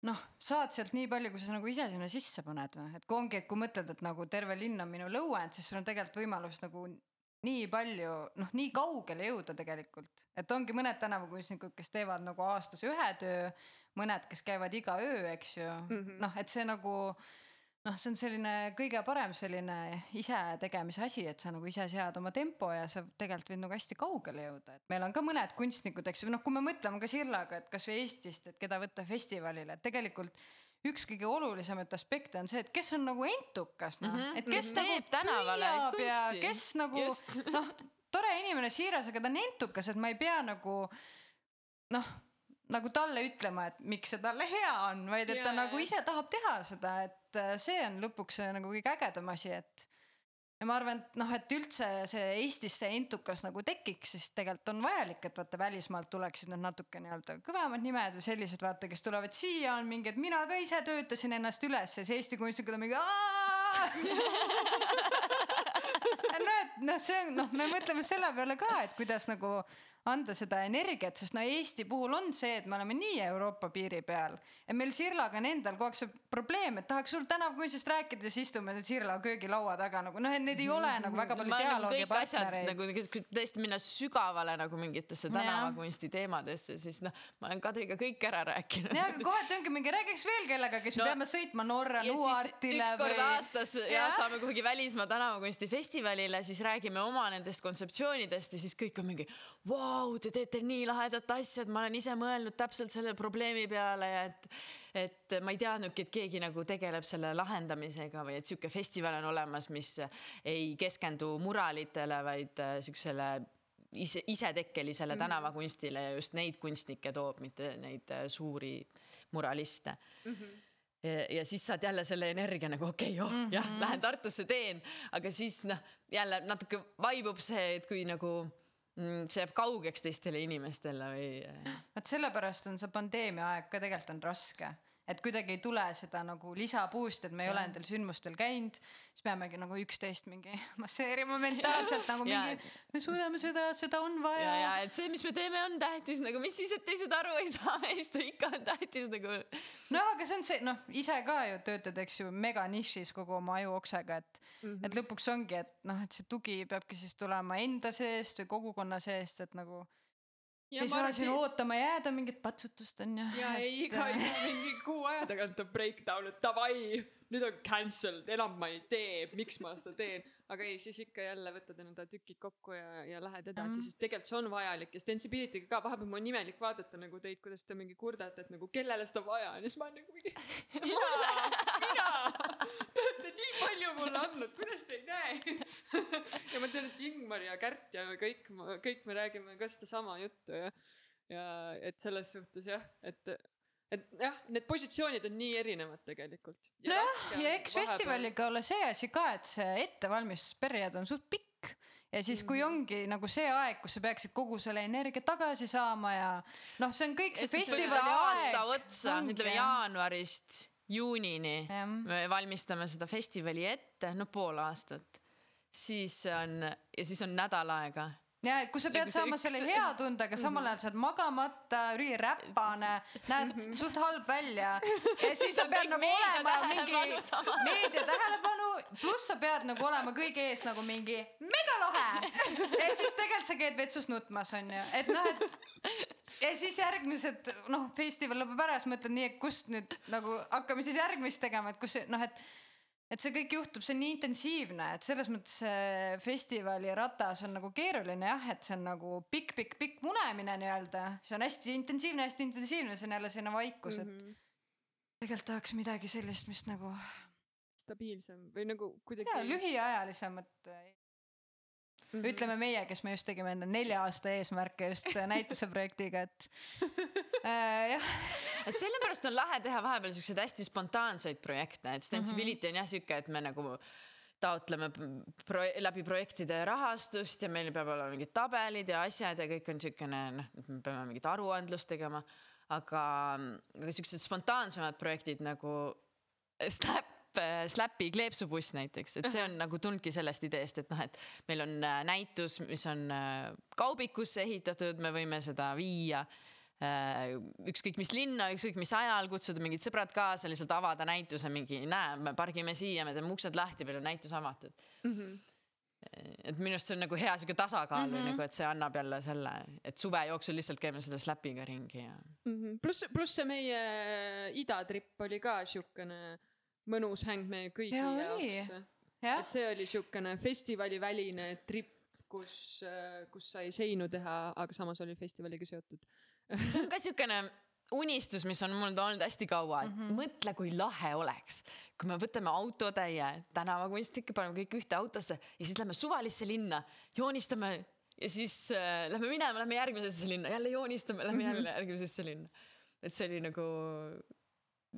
noh, saad sealt nii palju, kui sa nagu ise sinna sisse paned või, et kui ongi, et kui mõtled, et nagu terve linn on minu lõuend, siis sul on tegelikult võimalus nagu nii palju noh, nii kaugele jõuda tegelikult, et ongi mõned tänavakunstnikud, kes teevad nagu aastas ühe töö, mõned, kes käivad iga öö, eks ju mm. -hmm. noh, et see nagu noh, see on selline kõige parem selline ise tegemise asi, et sa nagu ise sead oma tempo ja sa tegelikult võid nagu hästi kaugele jõuda, et meil on ka mõned kunstnikud, eks ju, noh, kui me mõtleme ka Sirlaga, et kasvõi Eestist, et keda võtta festivalile, et tegelikult üks kõige olulisemaid aspekte on see, et kes on nagu entukas noh mm. -hmm. et kes Mhm. nagu Teeb tänavale püüab ja kes nagu noh, tore inimene, siiras, aga ta on entukas, et ma ei pea nagu noh, nagu talle ütlema, et miks see talle hea on, vaid et ta Jaa, nagu ise tahab teha seda, et äh, see on lõpuks see nagu kõige ägedam asi, et ja ma arvan, et noh, et üldse see Eestis see entukas nagu tekiks, siis tegelikult on vajalik, et vaata välismaalt tuleksid need natuke nii-öelda kõvemad nimed või sellised vaata, kes tulevad siia, on mingi, et mina ka ise töötasin ennast üles ja siis Eesti kunstnikud on mingi. [laughs] no et noh, see on noh, me mõtleme selle peale ka, et kuidas nagu anda seda energiat, sest no Eesti puhul on see, et me oleme nii Euroopa piiri peal, et meil Sirlaga on endal kogu aeg see probleem, et tahaks sulle tänavakunstist rääkida, siis istume Sirla köögilaua taga nagu noh, et need ei ole nagu väga palju olen nagu nagu tõesti minna sügavale nagu mingitesse tänavakunsti teemadesse, siis noh, ma olen Kadriga kõik ära rääkinud. jah, aga kohati ongi mingi, räägiks veel kellega, kes No, no, peame sõitma Norra ja siis Nuartile üks kord või. aastas ja Jah. saame kuhugi välismaa tänavakunstifestivalile, siis räägime oma nendest kontseptsioonidest ja siis kõik on mingi, vau, te teete nii lahedat asja, et ma olen ise mõelnud täpselt selle probleemi peale ja et et ma ei teadnudki, et keegi nagu tegeleb selle lahendamisega või et sihuke festival on olemas, mis ei keskendu muralitele, vaid äh, siuksele ise, isetekkelisele tänavakunstile ja just neid kunstnikke toob, mitte neid äh, suuri muraliste. Ja, ja siis saad jälle selle energia nagu okei okay,, oh jah, lähen Tartusse teen, aga siis noh, jälle natuke vaibub see, et kui nagu mm, see jääb kaugeks teistele inimestele või? Vot sellepärast on see pandeemia aeg ka tegelikult on raske, et kuidagi ei tule seda nagu lisaboost'i, et me ei ole nendel sündmustel käinud, siis peamegi nagu üksteist mingi [laughs] masseerima mentaalselt nagu [laughs] Ja- mingi, me suudame seda, seda on ja, vaja ja et see, mis me teeme, on tähtis nagu, mis siis, et teised aru ei saa meist, ikka on tähtis nagu. noh, aga see on see, noh, ise ka ju töötad, eks ju, meganišis kogu oma ajuoksega, et mm, -hmm. et lõpuks ongi, et noh, et see tugi peabki siis tulema enda seest või kogukonna seest, et nagu ja ei saa siin ootama jääda, mingit patsutust on ju. ja ei, iga, iga [laughs] mingi kuu aja tagant on breakdown, et davai, nüüd on cancelled, enam ma ei tee, miks ma seda teen. aga ei, siis ikka jälle võtad enda tükid kokku ja, ja lähed edasi mm, -hmm. sest tegelikult see on vajalik ja Stensibility'ga ka vahepeal mul on imelik vaadata nagu teid, kuidas te mingi kurdate, et nagu kellele seda vaja on ja siis ma olen nagu mingi, mina, mina, te olete nii palju mulle andnud, kuidas te ei näe. ja ma tean, et Ingmar ja Kärt ja kõik, kõik me räägime ka sedasama juttu ja, ja et selles suhtes jah, et et jah, need positsioonid on nii erinevad tegelikult. nojah, ja eks festivaliga ole see asi ka, et see ettevalmistusperiood on suht pikk ja siis, kui ongi nagu see aeg, kus sa peaksid kogu selle energia tagasi saama ja noh, see on kõik see festivali aasta aeg. otsa, ütleme. jaanuarist juunini Jah. me valmistame seda festivali ette, no pool aastat. siis on ja siis on nädal aega. Ja, et kui sa pead saama üks- selle hea tunde, aga samal ajal sa oled magamata, üliräpane, näed suht halb välja. Ja siis sa on pead nagu olema mingi meedia tähelepanu, pluss sa pead nagu olema kõige ees nagu mingi megalahe ja siis tegelikult sa käid vetsus nutmas onju, et noh, et ja siis järgmised noh, festival lõpeb ära, siis mõtled nii, et kust nüüd nagu hakkame siis järgmist tegema, et kus noh, et et see kõik juhtub, see on nii intensiivne, et selles mõttes see festivali ratas on nagu keeruline jah, et see on nagu pikk-pikk-pikk munemine nii-öelda, see on hästi intensiivne, hästi intensiivne, see on jälle selline vaikus, et Mhm. tegelikult tahaks midagi sellist, mis nagu stabiilsem või nagu kuidagi. ja lühiajalisemat. Mhm. ütleme meie, kes me just tegime enda nelja aasta eesmärke just näituse projektiga, et [laughs] äh, jah, sellepärast on lahe teha vahepeal siukseid hästi spontaanseid projekte, et Stensibility on jah sihuke, et me nagu taotleme pro läbi projektide rahastust ja meil peab olema mingid tabelid ja asjad ja kõik on siukene noh, et me peame mingit aruandlust tegema. aga, aga siuksed spontaansemad projektid nagu [laughs] Slap, Slapi kleepsubuss näiteks, et see on nagu tulnudki sellest ideest, et noh, et meil on äh, näitus, mis on äh, kaubikusse ehitatud, me võime seda viia äh, ükskõik mis linna, ükskõik mis ajal, kutsuda mingid sõbrad kaasa, lihtsalt avada näituse mingi, näe, me pargime siia, me teeme uksed lahti, meil on näitus avatud. et minu arust see on nagu hea sihuke tasakaal mm -hmm. nagu, et see annab jälle selle, et suve jooksul lihtsalt käime selle Slapiga ringi ja. Mhm. pluss, pluss see meie idatripp oli ka siukene mõnus häng meie kõigi oli. jaoks. et, see oli siukene festivaliväline tripp, kus, kus sai seinu teha, aga samas oli festivaliga seotud. [laughs] see on ka siukene unistus, mis on mul olnud hästi kaua, et mm -hmm. mõtle, kui lahe oleks, kui me võtame autotäie tänavakunstnikke, paneme kõik ühte autosse ja siis lähme suvalisse linna, joonistame ja siis äh, lähme minema, lähme järgmisesse linna, jälle joonistame, lähme jälle järgmisesse linna. et see oli nagu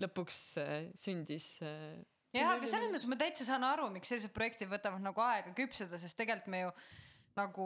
lõpuks äh, sündis äh, jah, aga selles mõttes ma täitsa saan aru, miks sellised projektid võtavad nagu aega küpseda, sest tegelikult me ju nagu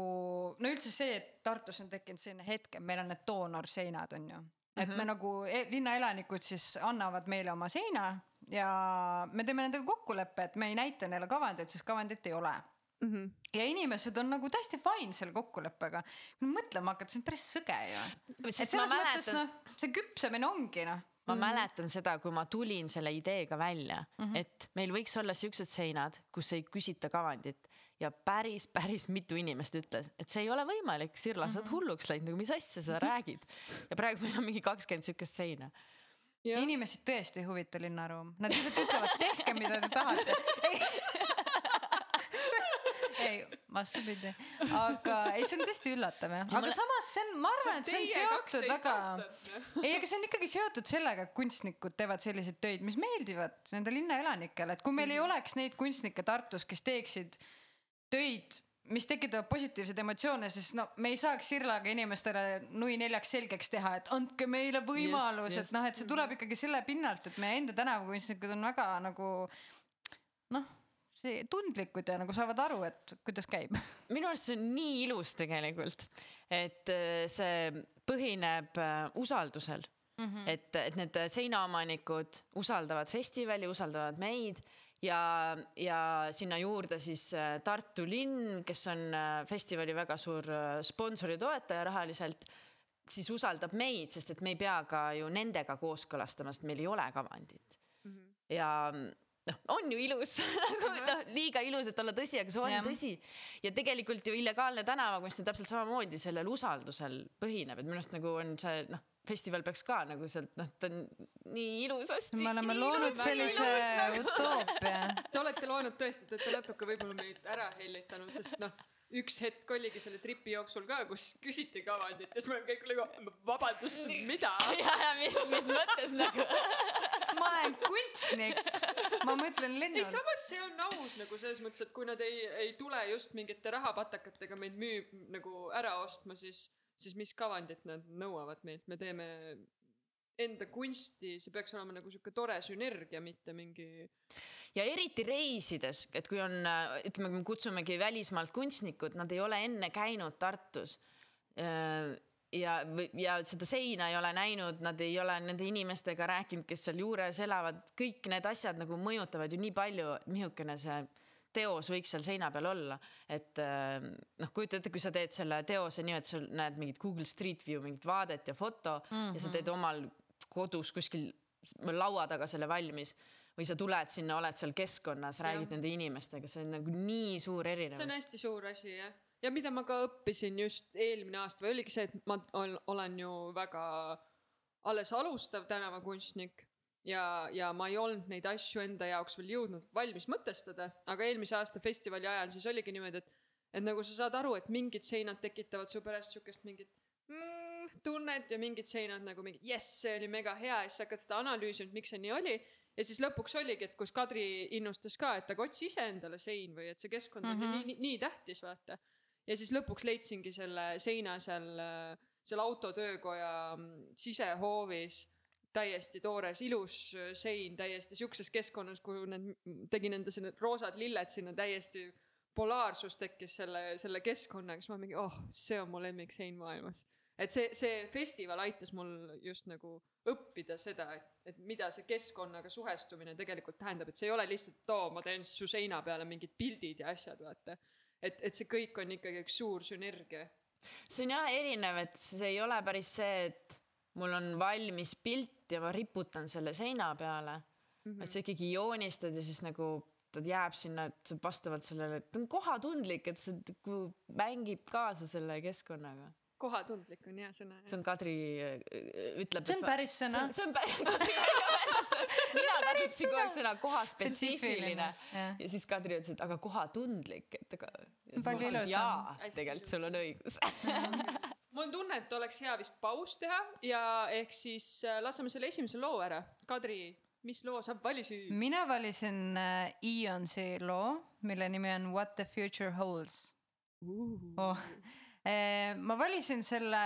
no üldse see, et Tartus on tekkinud selline hetk, et meil on need doonorseinad on ju, et mm -hmm. me nagu e linnaelanikud siis annavad meile oma seina ja me teeme nendega kokkuleppe, et me ei näita neile kavandit, sest kavandit ei ole Mhm. ja inimesed on nagu täiesti fine selle kokkuleppega. kui mõtlema hakata, see on päris sõge ju. et selles mõttes noh, see küpsemine ongi noh. Ma mm -hmm. mäletan seda, kui ma tulin selle ideega välja mm, -hmm. et meil võiks olla siuksed seinad, kus ei küsita kavandit ja päris, päris mitu inimest ütles, et see ei ole võimalik, Sirla, sa oled hulluks läinud, nagu mis asja sa räägid. ja praegu meil on mingi kakskümmend siukest seina. Jah. inimesi tõesti ei huvita linnaruum, nad lihtsalt ütlevad, tehke, mida te tahate. [laughs] [laughs] ei, vastupidi, aga ei, see on tõesti üllatav jah, aga samas see on, ma arvan, et see on seotud väga, ei, aga see on ikkagi seotud sellega, et kunstnikud teevad selliseid töid, mis meeldivad nende linnaelanikele, et kui meil ei oleks neid kunstnikke Tartus, kes teeksid töid mis tekitavad positiivseid emotsioone, siis no me ei saaks Sirlaga inimestele nui neljaks selgeks teha, et andke meile võimalus, et noh, et see tuleb ikkagi selle pinnalt, et meie enda tänavakunstnikud on väga nagu noh, see tundlikud ja nagu saavad aru, et kuidas käib. [laughs] minu arust see on nii ilus tegelikult, et äh, see põhineb äh, usaldusel mm. -hmm. et, et need seinaomanikud usaldavad festivali, usaldavad meid ja, ja sinna juurde siis äh, Tartu linn, kes on festivali väga suur sponsor ja toetaja rahaliselt, siis usaldab meid, sest et me ei pea ka ju nendega kooskõlastama, sest meil ei ole kavandit mm. -hmm. ja noh, on ju ilus [laughs] nagu noh, liiga ilus, et olla tõsi, aga see on Jah. tõsi. ja tegelikult ju illegaalne tänavakunst on täpselt samamoodi sellel usaldusel põhineb, et minu arust nagu on see noh, festival peaks ka nagu sealt noh, ta on nii ilusasti. me oleme loonud sellise nagu. utoopia. Te olete loonud tõesti, te olete natuke võib-olla meid ära hellitanud, sest noh, üks hetk oligi selle tripi jooksul ka, kus küsiti kavandit ja siis me olime kõik nagu vabandust, mida? [laughs] ja, ja mis, mis mõttes nagu. [laughs] ma olen kunstnik, ma mõtlen ei, lennult. samas see on aus nagu selles mõttes, et kui nad ei, ei tule just mingite rahapatakatega meid müü-, nagu ära ostma, siis, siis mis kavandit nad nõuavad meilt, me teeme enda kunsti, see peaks olema nagu sihuke tore sünergia, mitte mingi. ja eriti reisides, et kui on, ütleme, me kutsumegi välismaalt kunstnikud, nad ei ole enne käinud Tartus. ja, ja seda seina ei ole näinud, nad ei ole nende inimestega rääkinud, kes seal juures elavad, kõik need asjad nagu mõjutavad ju nii palju, missugune see teos võiks seal seina peal olla, et noh, kujuta ette, kui sa teed selle teose nii, et sa näed mingit Google Street View mingit vaadet ja foto mm -hmm. ja sa teed omal kodus kuskil laua taga selle valmis või sa tuled sinna, oled seal keskkonnas, räägid nende inimestega, see on nagu nii suur see on erinevus. hästi suur asi jah. ja mida ma ka õppisin just eelmine aasta või oligi see, et ma ol- olen ju väga alles alustav tänavakunstnik ja, ja ma ei olnud neid asju enda jaoks veel jõudnud valmis mõtestada, aga eelmise aasta festivali ajal siis oligi niimoodi, et et nagu sa saad aru, et mingid seinad tekitavad su pärast siukest mingit mm, tunnet ja mingid seinad nagu mingi jess, see oli mega hea ja siis hakkad seda analüüsima, et miks see nii oli ja siis lõpuks oligi, et kus Kadri innustas ka, et aga otsi ise endale sein või et see keskkond on mm -hmm. nii, nii, nii tähtis, vaata. ja siis lõpuks leidsingi selle seina seal, seal autotöökoja mm, sisehoovis, täiesti toores, ilus äh, sein, täiesti siukses keskkonnas, kuhu need, tegin enda selle roosad lilled sinna täiesti polaarsus tekkis selle, selle keskkonnaga, siis ma mingi, oh, see on mu lemmiksein maailmas. Et see, see festival aitas mul just nagu õppida seda, et, et mida see keskkonnaga suhestumine tegelikult tähendab, et see ei ole lihtsalt oo, ma teen su seina peale mingid pildid ja asjad, vaata. et, et see kõik on ikkagi üks suur sünergia. see on jah erinev, et see ei ole päris see, et mul on valmis pilt ja ma riputan selle seina peale mm. -hmm. et sa ikkagi joonistad ja siis nagu ta jääb sinna, et vastavalt sellele, ta on kohatundlik, et see nagu mängib kaasa selle keskkonnaga. Kohatundlik on hea sõna. see on Kadri äh, ütleb. See on päris sõna. see on päris, Kadri [laughs] mina kasutasin kogu aeg sõna kohaspetsiifiline ja siis Kadri ütles, et aga kohatundlik, et aga. Palju ilusam. jaa, tegelikult sul on õigus. [laughs] mul on tunne, et oleks hea vist paus teha ja ehk siis äh, laseme selle esimese loo ära. Kadri, mis loo sa valisid? mina valisin äh, Eonsi loo, mille nimi on What the future holds oh.. Ma valisin selle,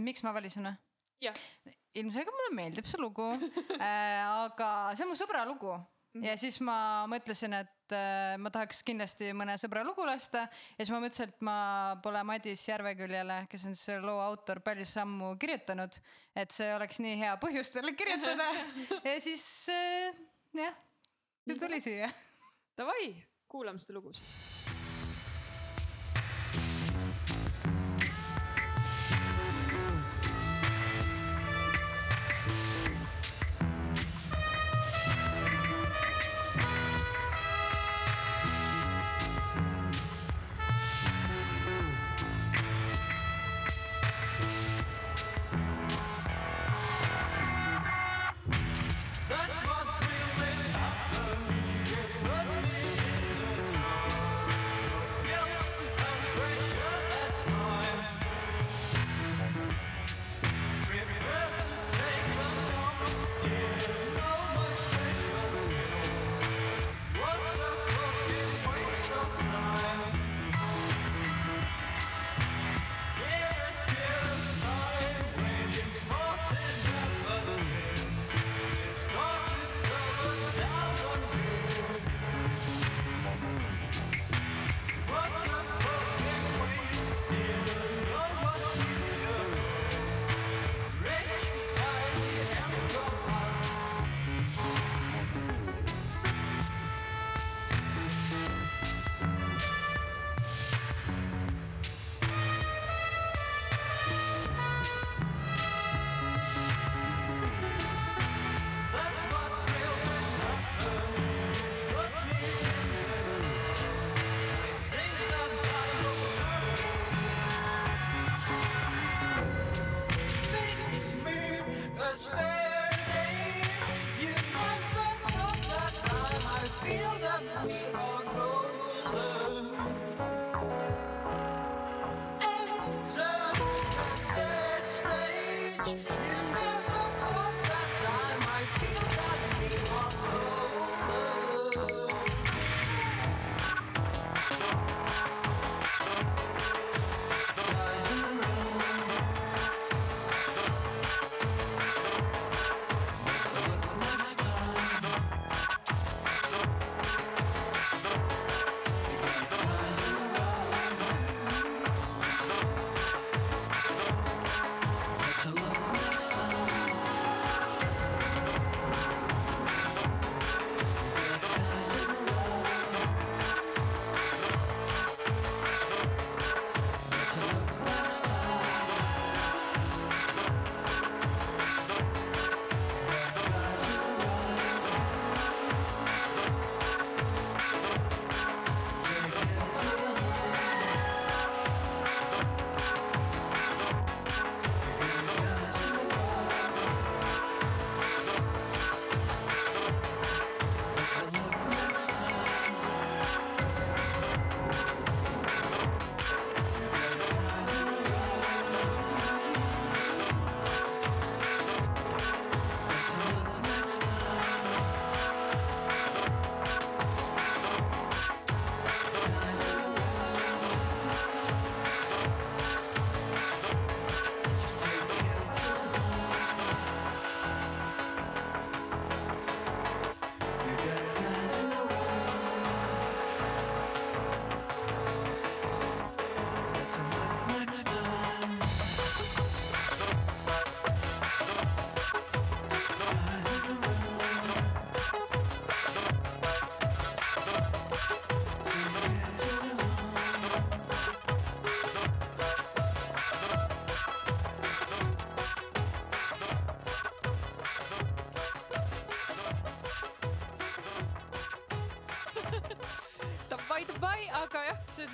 miks ma valisin või? ilmselgelt mulle meeldib see lugu äh, [laughs] aga see on mu sõbra lugu ja siis ma mõtlesin, et ma tahaks kindlasti mõne sõbra lugu lasta ja siis ma mõtlesin, et ma pole Madis Järveküljele, kes on selle loo autor, palju sammu kirjutanud, et see oleks nii hea põhjus talle kirjutada [laughs] ja siis jah, ta tuli siia. davai, kuulame seda lugu siis.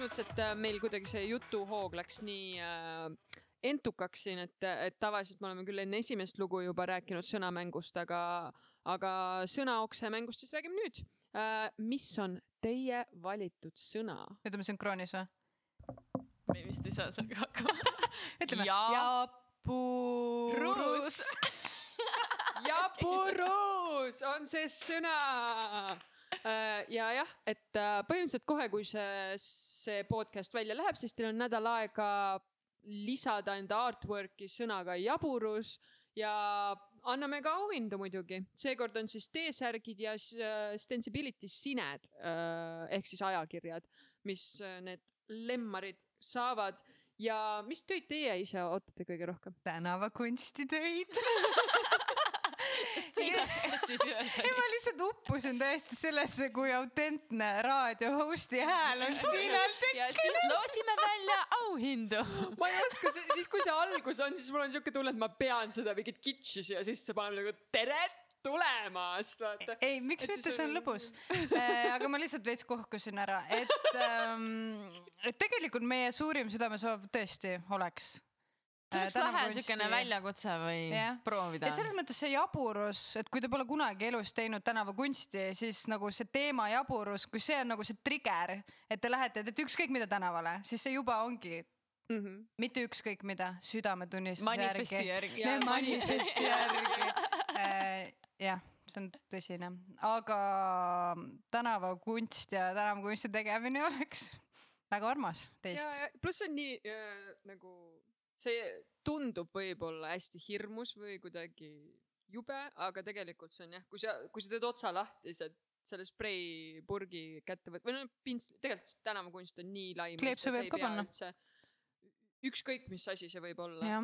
Selles mõttes, et äh, meil kuidagi see jutuhoog läks nii äh, entukaks siin, et, et tavaliselt me oleme küll enne esimest lugu juba rääkinud sõnamängust, aga, aga sõnaokse mängust siis räägime nüüd äh,. mis on teie valitud sõna? ütleme sünkroonis või? me vist ei saa sellega hakkama. [laughs] ütleme Ja- Japurus. jaburus [laughs] on see sõna. Ja jah, et äh, põhimõtteliselt kohe, kui see, see podcast välja läheb, siis teil on nädal aega lisada enda artwork'i sõnaga jaburus ja anname ka auhindu muidugi. seekord on siis T-särgid ja äh, Stensibility sined äh, ehk siis ajakirjad, mis äh, need lemmarid saavad ja mis töid teie ise ootate kõige rohkem? tänavakunstitöid. [laughs] hästi [laughs] ei, ma lihtsalt uppusin täiesti sellesse, kui autentne raadio host'i hääl on Stiinal ja siis lootsime välja auhindu. ma ei oska, siis kui see algus on, siis mul on siuke tunne, et ma pean seda mingit kitši siia sisse panema nagu tere tulemast, vaata. ei, miks mitte, see on on- lõbus. aga ma lihtsalt veits kohkusin ära, et ähm,, et tegelikult meie suurim südamesoov tõesti oleks. See oleks lahe siukene. väljakutse või Jah. proovida ja. selles mõttes see jaburus, et kui te pole kunagi elus teinud tänavakunsti, siis nagu see teema jaburus, kui see on nagu see trigger, et te lähete, teete ükskõik mida tänavale, siis see juba ongi Mhm. mitte ükskõik mida, südametunnistuse järgi. järgi. manifesti järgi. jah, [laughs] see on tõsine, aga tänavakunst ja tänavakunsti tegemine oleks väga armas teist. pluss on nii äh, nagu see tundub võib-olla hästi hirmus või kuidagi jube, aga tegelikult see on jah, kui sa, kui sa teed otsa lahti, sa selle spreipurgi kätte võtad või no pints, tegelikult tänavakunst on nii lai. Kleepsu võib ka panna. ükskõik, mis asi see võib olla,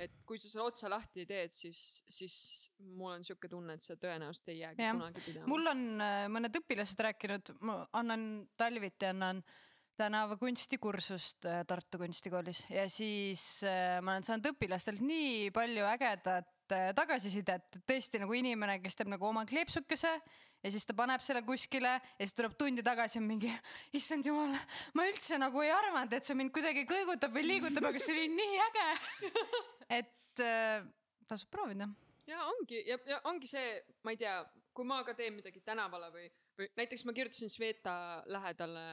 et kui sa selle otsa lahti teed, siis, siis mul on siuke tunne, et see tõenäoliselt ei jäägi Jah. kunagi pidama. mul on äh, mõned õpilased rääkinud, ma annan talviti annan tänavakunstikursust äh, Tartu Kunstikoolis ja siis äh, ma olen saanud õpilastelt nii palju ägedat äh, tagasisidet, et tõesti nagu inimene, kes teeb nagu oma kleepsukese ja siis ta paneb selle kuskile ja siis tuleb tundi tagasi on mingi, issand jumal, ma üldse nagu ei arvanud, et see mind kuidagi kõigutab või liigutab, aga see oli nii äge. [laughs] et tasub proovida. ja ongi ja, ja ongi see, ma ei tea, kui ma ka teen midagi tänavale või näiteks ma kirjutasin Sveta lähedale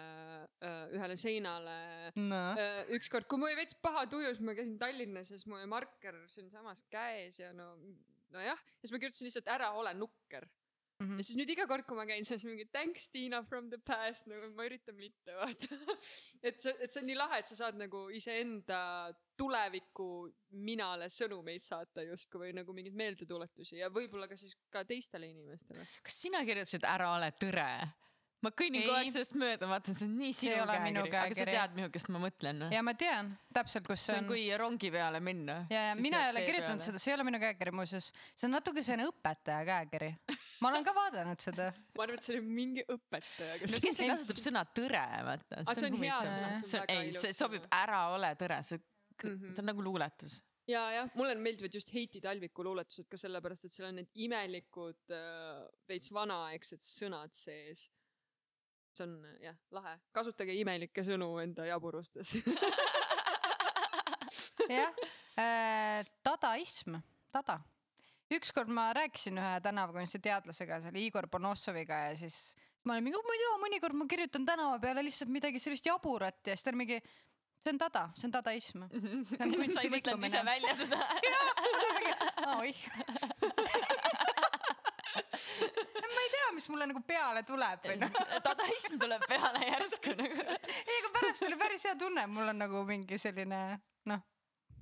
äh, ühele seinale no. äh, ükskord, kui mul oli veits paha tuju, siis ma käisin Tallinnas ja siis mul oli marker siinsamas käes ja no, nojah, ja siis ma kirjutasin lihtsalt ära ole nukker Mm -hmm. ja siis nüüd iga kord, kui ma käin seal, siis mingi thanks Tiina from the past nagu ma üritan mitte vaata. [laughs] et see, et see on nii lahe, et sa saad nagu iseenda tuleviku minale sõnumeid saata justkui või nagu mingeid meeldetuletusi ja võib-olla ka siis ka teistele inimestele. kas sina kirjutasid Ära ole tõre? ma kõnnin kogu aeg sellest mööda, vaatan, see on nii sinu ei ole minu käekiri, aga sa tead, millest ma mõtlen. ja ma tean täpselt, kus see see on on. kui rongi peale minna. ja, ja mina ei ole kirjutanud seda, see ei ole minu käekiri muuseas, see on natuke selline õpetaja käekiri. ma olen ka vaadanud seda. [laughs] ma arvan, et see oli mingi õpetaja, kes no kes see kasutab sõna tõre, vaata. Aga see on hea sõna, on on, ei, see sobib, ära ole tõre, see, Mhm. see on nagu luuletus. ja, jah, mulle meeldivad just Heiti Talviku luuletused ka sellepärast, et seal on need imelikud äh, veits vanaaegsed sõnad sees. see on jah, lahe, kasutage imelikke sõnu enda jaburustes. [laughs] jah äh,, dadaism, dada. ükskord ma rääkisin ühe tänavakunsti teadlasega, seal Igor Ponossoviga ja siis ma olin mingi, ma ei tea, mõnikord ma kirjutan tänava peale lihtsalt midagi sellist jaburat ja siis ta oli mingi, see on dada, see on dadaism. [laughs] sa ei mõtelnud ise välja seda. [laughs] oih. ma ei tea, mis mulle nagu peale tuleb või noh. [laughs] dadaism tuleb peale järsku nagu. ei, aga pärast oli päris hea tunne, mul on nagu mingi selline noh.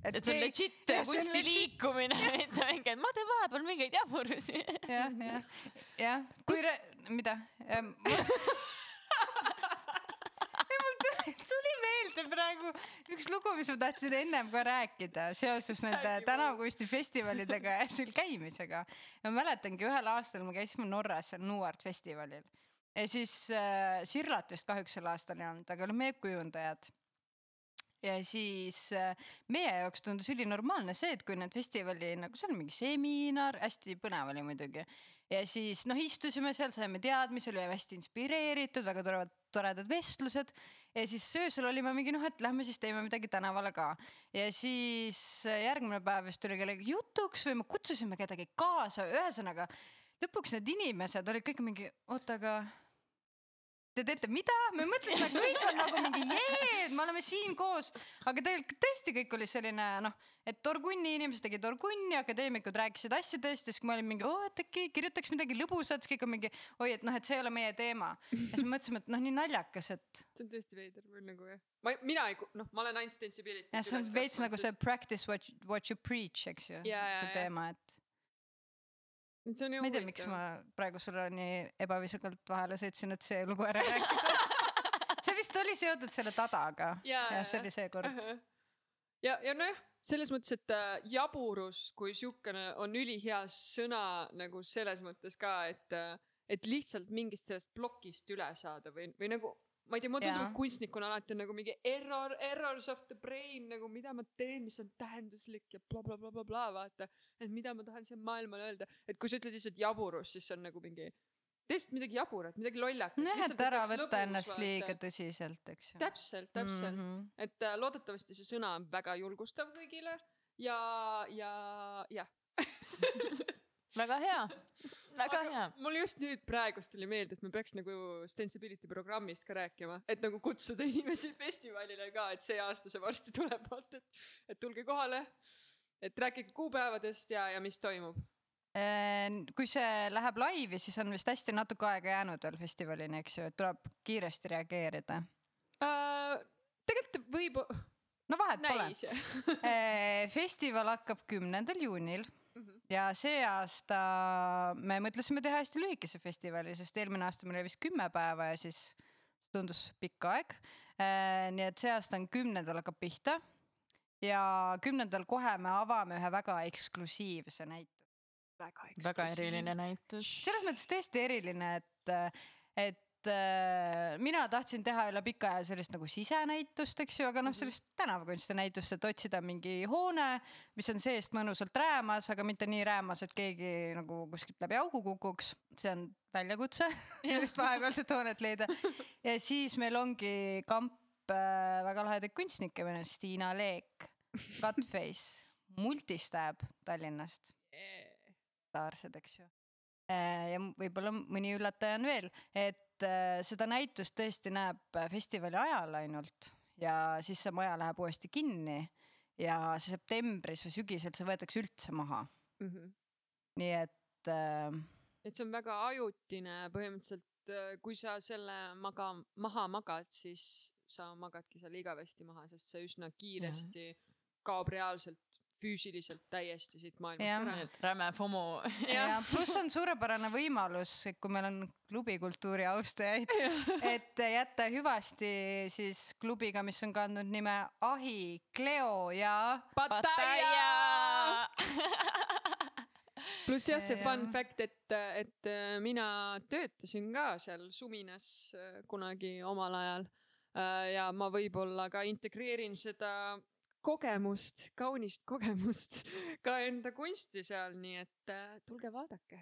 et see on legit kunstiliikumine, mitte mingi, et ma teen vahepeal mingeid jaburusi. jah, jah, jah, kui mida? ei, mul tuli, meelde praegu üks lugu, mis ma tahtsin ennem ka rääkida seoses nende Räägi tänavakunstifestivalidega ja seal käimisega. ma mäletangi ühel aastal me käisime Norras seal Nuart festivalil ja siis äh, Sirlat vist kahjuks sel aastal ei olnud, aga olid meie kujundajad ja siis äh, meie jaoks tundus ülinormaalne see, et kui need festivali nagu seal mingi seminar, hästi põnev oli muidugi. Ja siis noh, istusime seal, saime teadmisi, olime hästi inspireeritud, väga toredad, toredad vestlused. ja siis öösel olime mingi noh, et lähme siis teeme midagi tänavale ka. ja siis järgmine päev vist tuli kellelegi jutuks või me kutsusime kedagi kaasa, ühesõnaga lõpuks need inimesed olid kõik mingi, oota, aga te teete mida? me mõtlesime, kõik on nagu mingi jee, me oleme siin koos, aga tegelikult tõesti kõik oli selline noh, et Torgunni inimesed tegid Torgunni, akadeemikud rääkisid asjadest ja siis kui ma olin mingi, oo, et äkki kirjutaks midagi lõbusat, siis kõik on mingi, oi, et noh, et see ei ole meie teema. ja siis me mõtlesime, et noh, nii naljakas, et see on tõesti veider või nagu jah. ma, mina ei, noh, ma olen ainult Sensibility. jah, see on veits nagu see. practice what you, what you preach, eks ju, see teema, et see on ju ma ei tea, miks ma praegu sulle nii ebaviisakalt vahele sõitsin, et see lugu ära rääkida. [laughs] see vist oli seotud selle tadaga. Jaa, jah, see oli seekord. ja, ja nojah, selles mõttes, et äh, jaburus kui siukene on ülihea sõna nagu selles mõttes ka, et, et lihtsalt mingist sellest plokist üle saada või, või nagu ma ei tea, mulle Jaa. tundub kunstnikuna alati on nagu mingi error, errors of the brain nagu mida ma teen, mis on tähenduslik ja blablabla bla,, bla, bla, vaata. et mida ma tahan siia maailmale öelda, et kui sa ütled lihtsalt jaburus, siis see on nagu mingi lihtsalt midagi jaburat, midagi lollakat. nojah, et ära võtta ennast liiga tõsiselt, eks ju. täpselt, täpselt mm. -hmm. et äh, loodetavasti see sõna on väga julgustav kõigile ja, ja jah. [laughs] väga hea, väga hea. mul just nüüd praegust tuli meelde, et me peaks nagu Stensibility programmist ka rääkima, et nagu kutsuda [laughs] inimesi festivalile ka, et see aasta see varsti tuleb, vaata, et, et tulge kohale. et rääkige kuupäevadest ja, ja mis toimub. Äh, kui see läheb laivi, siis on vist hästi natuke aega jäänud veel festivalini, eks ju, et tuleb kiiresti reageerida. Äh, tegelikult võib, no vahet pole. näis. festival hakkab kümnendal juunil. Ja see aasta me mõtlesime teha hästi lühikese festivali, sest eelmine aasta meil oli vist kümme päeva ja siis tundus pikk aeg. nii et see aasta on kümnendal hakkab pihta ja kümnendal kohe me avame ühe väga eksklusiivse näituse. väga väga eriline näitus. selles mõttes tõesti eriline, et, et äh, mina tahtsin teha üle pika aja sellist nagu sisenäitust, eks ju, aga noh, sellist tänavakunsti näitust, et otsida mingi hoone, mis on seest mõnusalt räämas, aga mitte nii räämas, et keegi nagu kuskilt läbi augu kukuks. see on väljakutse, [laughs] sellist vahepealset hoonet leida. ja siis meil ongi kamp äh, väga lahedaid kunstnikke, meil on Stiina Leek, Cutface, Multistab Tallinnast, staarsed, eks ju. Äh, ja võib-olla mõni üllataja on veel, et äh, seda näitust tõesti näeb äh, festivali ajal ainult ja siis see maja läheb uuesti kinni ja septembris või sügisel see võetakse üldse maha, mm. -hmm. nii et äh, et see on väga ajutine põhimõtteliselt, kui sa selle maga, maha magad, siis sa magadki selle igavesti maha, sest see üsna kiiresti kaob reaalselt füüsiliselt täiesti siit maailmast ära. et räme FOMO. ja pluss on suurepärane võimalus, kui meil on klubikultuuri austajaid, et jätta hüvasti siis klubiga, mis on kandnud nime Ahi, Cleo ja Pattaya! pluss jah, see fun fact, et, et äh, mina töötasin ka seal Suminas äh, kunagi omal ajal. ja ma võib-olla ka integreerin seda kogemust, kaunist [laughs] kogemust ka enda kunsti seal, nii et äh, tulge vaadake.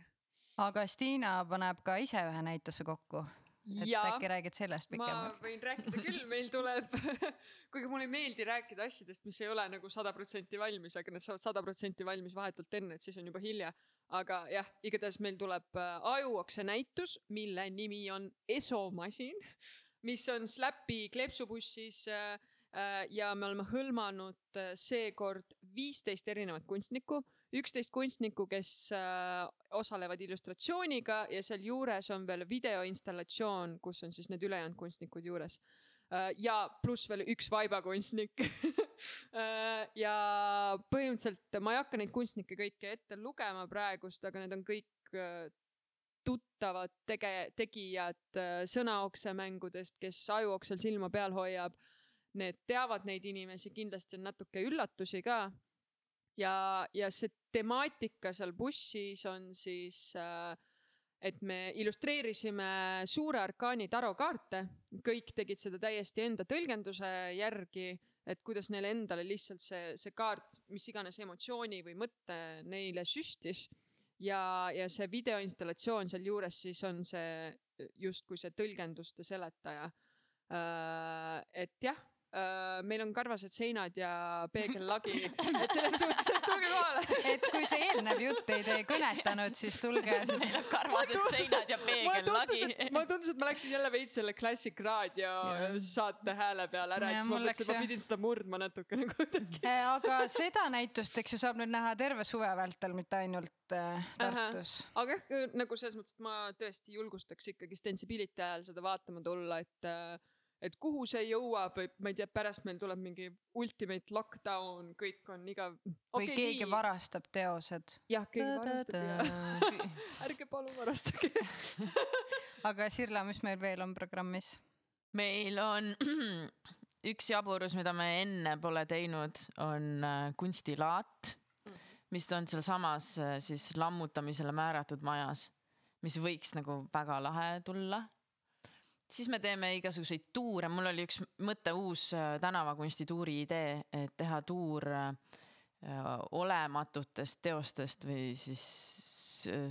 aga Stiina paneb ka ise ühe näituse kokku. et ja äkki räägid sellest ma pikemalt? võin rääkida küll, meil tuleb, [laughs] kuigi mulle ei meeldi rääkida asjadest, mis ei ole nagu sada protsenti valmis, aga need saavad sada protsenti valmis vahetult enne, et siis on juba hilja. aga jah, igatahes meil tuleb äh, ajuokse näitus, mille nimi on Esomasin, mis on Slapi kleepsubussis äh, ja me oleme hõlmanud äh, seekord viisteist erinevat kunstnikku, üksteist kunstnikku, kes äh, osalevad illustratsiooniga ja sealjuures on veel videoinstallatsioon, kus on siis need ülejäänud kunstnikud juures. ja pluss veel üks vaibakunstnik. [laughs] ja põhimõtteliselt ma ei hakka neid kunstnikke kõiki ette lugema praegust, aga need on kõik äh, tuttavad tege-, tegijad äh, sõnaoksemängudest, kes ajuoksel silma peal hoiab. Need teavad neid inimesi, kindlasti on natuke üllatusi ka ja, ja see temaatika seal bussis on siis äh,, et me illustreerisime suure arkaani tarokaarte, kõik tegid seda täiesti enda tõlgenduse järgi, et kuidas neile endale lihtsalt see, see kaart, mis iganes emotsiooni või mõtte neile süstis. ja, ja see videoinstallatsioon sealjuures siis on see justkui see tõlgenduste seletaja. et jah meil on karvased seinad ja peegellagi, [laughs] et selles suhtes, et tulge kohale. et kui see eelnev jutt teid ei kõnetanud, siis tulge seda meil on karvased seinad ja [laughs] peegellagi. mulle tundus, et ma läksin jälle veits selle Classic Raadio saate hääle peale ära, et Ja, siis ma mõtlesin, et ma pidin seda murdma natukene kuidagi. Eh, aga seda näitust, eks ju, saab nüüd näha terve suve vältel, mitte ainult äh, Tartus. aga jah, nagu selles mõttes, et ma tõesti julgustaks ikkagi Stensibility ajal seda vaatama tulla, et et kuhu see jõuab, et ma ei tea, pärast meil tuleb mingi ultimate lockdown, kõik on igav. või keegi. varastab teosed. jah, keegi varastab ja [laughs] ärge palun varastage. [laughs] aga Sirla, mis meil veel on programmis? meil on [clears throat] üks jaburus, mida me enne pole teinud, on äh, kunstilaat, mis on sealsamas äh, siis lammutamisele määratud majas, mis võiks nagu väga lahe tulla siis me teeme igasuguseid tuure, mul oli üks mõte, uus äh, tänavakunstituuri idee, et teha tuur äh, olematutest teostest või siis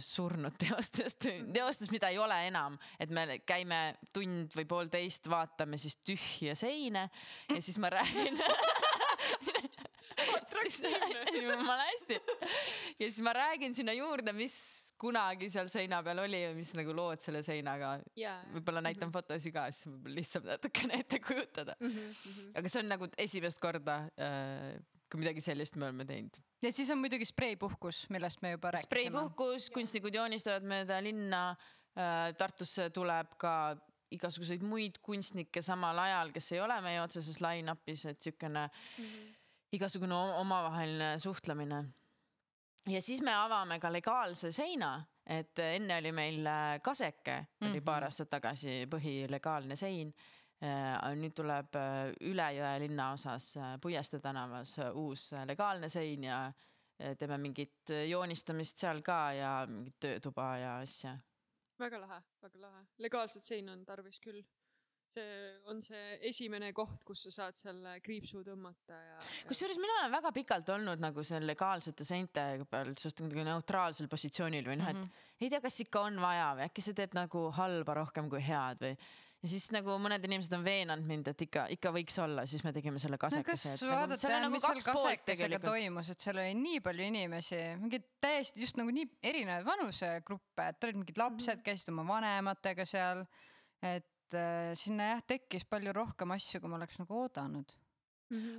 surnud [laughs] teostest, teostest, mida ei ole enam, et me käime tund või poolteist, vaatame siis tühja seina ja siis ma räägin [laughs] [laughs] jumala hästi. ja siis ma räägin sinna juurde, mis kunagi seal seina peal oli ja mis nagu lood selle seinaga jaa. võib-olla näitan fotosid ka, siis võib-olla lihtsam natukene ette kujutada. Mhm, aga see on nagu esimest korda, kui midagi sellist me oleme teinud. ja siis on muidugi spreipuhkus, millest me juba rääkisime. spreipuhkus, kunstnikud joonistavad mööda linna. Tartusse tuleb ka igasuguseid muid kunstnikke samal ajal, kes ei ole meie otseses line-up'is, et siukene igasugune o- omavaheline suhtlemine. Ja siis me avame ka legaalse seina, et enne oli meil äh, Kaseke, oli Mhm. paar aastat tagasi põhilegaalne sein. nüüd tuleb äh, üle jõe linnaosas äh, Puiestee tänavas äh, uus äh, legaalne sein ja äh, teeme mingit äh, joonistamist seal ka ja mingit töötuba ja asja. väga lahe, väga lahe. legaalset seina on tarvis küll. See on see esimene koht, kus sa saad selle kriipsu tõmmata ja, ja.... kusjuures mina olen väga pikalt olnud nagu selle legaalsete seinte peal suht nagu neutraalsel positsioonil või noh, et Mhm. ei tea, kas ikka on vaja või äkki see teeb nagu halba rohkem kui head või. ja siis nagu mõned inimesed on veenanud mind, et ikka, ikka võiks olla, siis me tegime selle no kas kasekese. vaadata, nagu mis seal kasekesega toimus, et seal oli nii palju inimesi, mingeid täiesti just nagu nii erinevaid vanusegruppe, et olid mingid lapsed, käisid oma vanematega seal. et äh, sinna jah, tekkis palju rohkem asju, kui ma oleks nagu oodanud.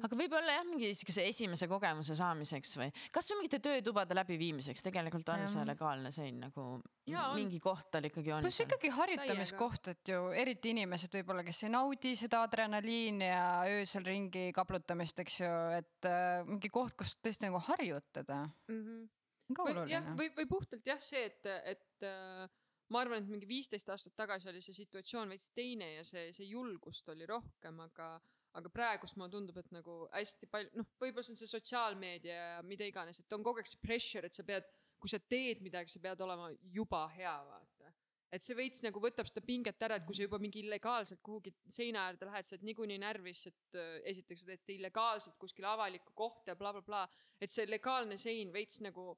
aga võib-olla jah, mingi siukese esimese kogemuse saamiseks või kasvõi mingite töötubade läbiviimiseks, tegelikult on Jah. see legaalne sein nagu Jaa, on. mingi koht tal ikkagi on. pluss ikkagi harjutamiskoht, et ju eriti inimesed võib-olla, kes ei naudi seda adrenaliini ja öösel ringi kaplutamist, eks ju, et äh, mingi koht, kus tõesti nagu harjutada, Mhm. on ka või jah, või, või puhtalt jah, see, et, et äh, ma arvan, et mingi viisteist aastat tagasi oli see situatsioon veits teine ja see, see julgust oli rohkem, aga, aga praegust mulle tundub, et nagu hästi palju, noh, võib-olla see on see sotsiaalmeedia ja mida iganes, et on kogu aeg see pressure, et sa pead, kui sa teed midagi, sa pead olema juba hea, vaata. et see veits nagu võtab seda pinget ära, et kui sa juba mingi illegaalselt kuhugi seina äärde lähed, sa oled niikuinii närvis, et äh, esiteks sa teed seda illegaalselt kuskil avalikku kohta ja blablabla bla,, bla, et see legaalne sein veits nagu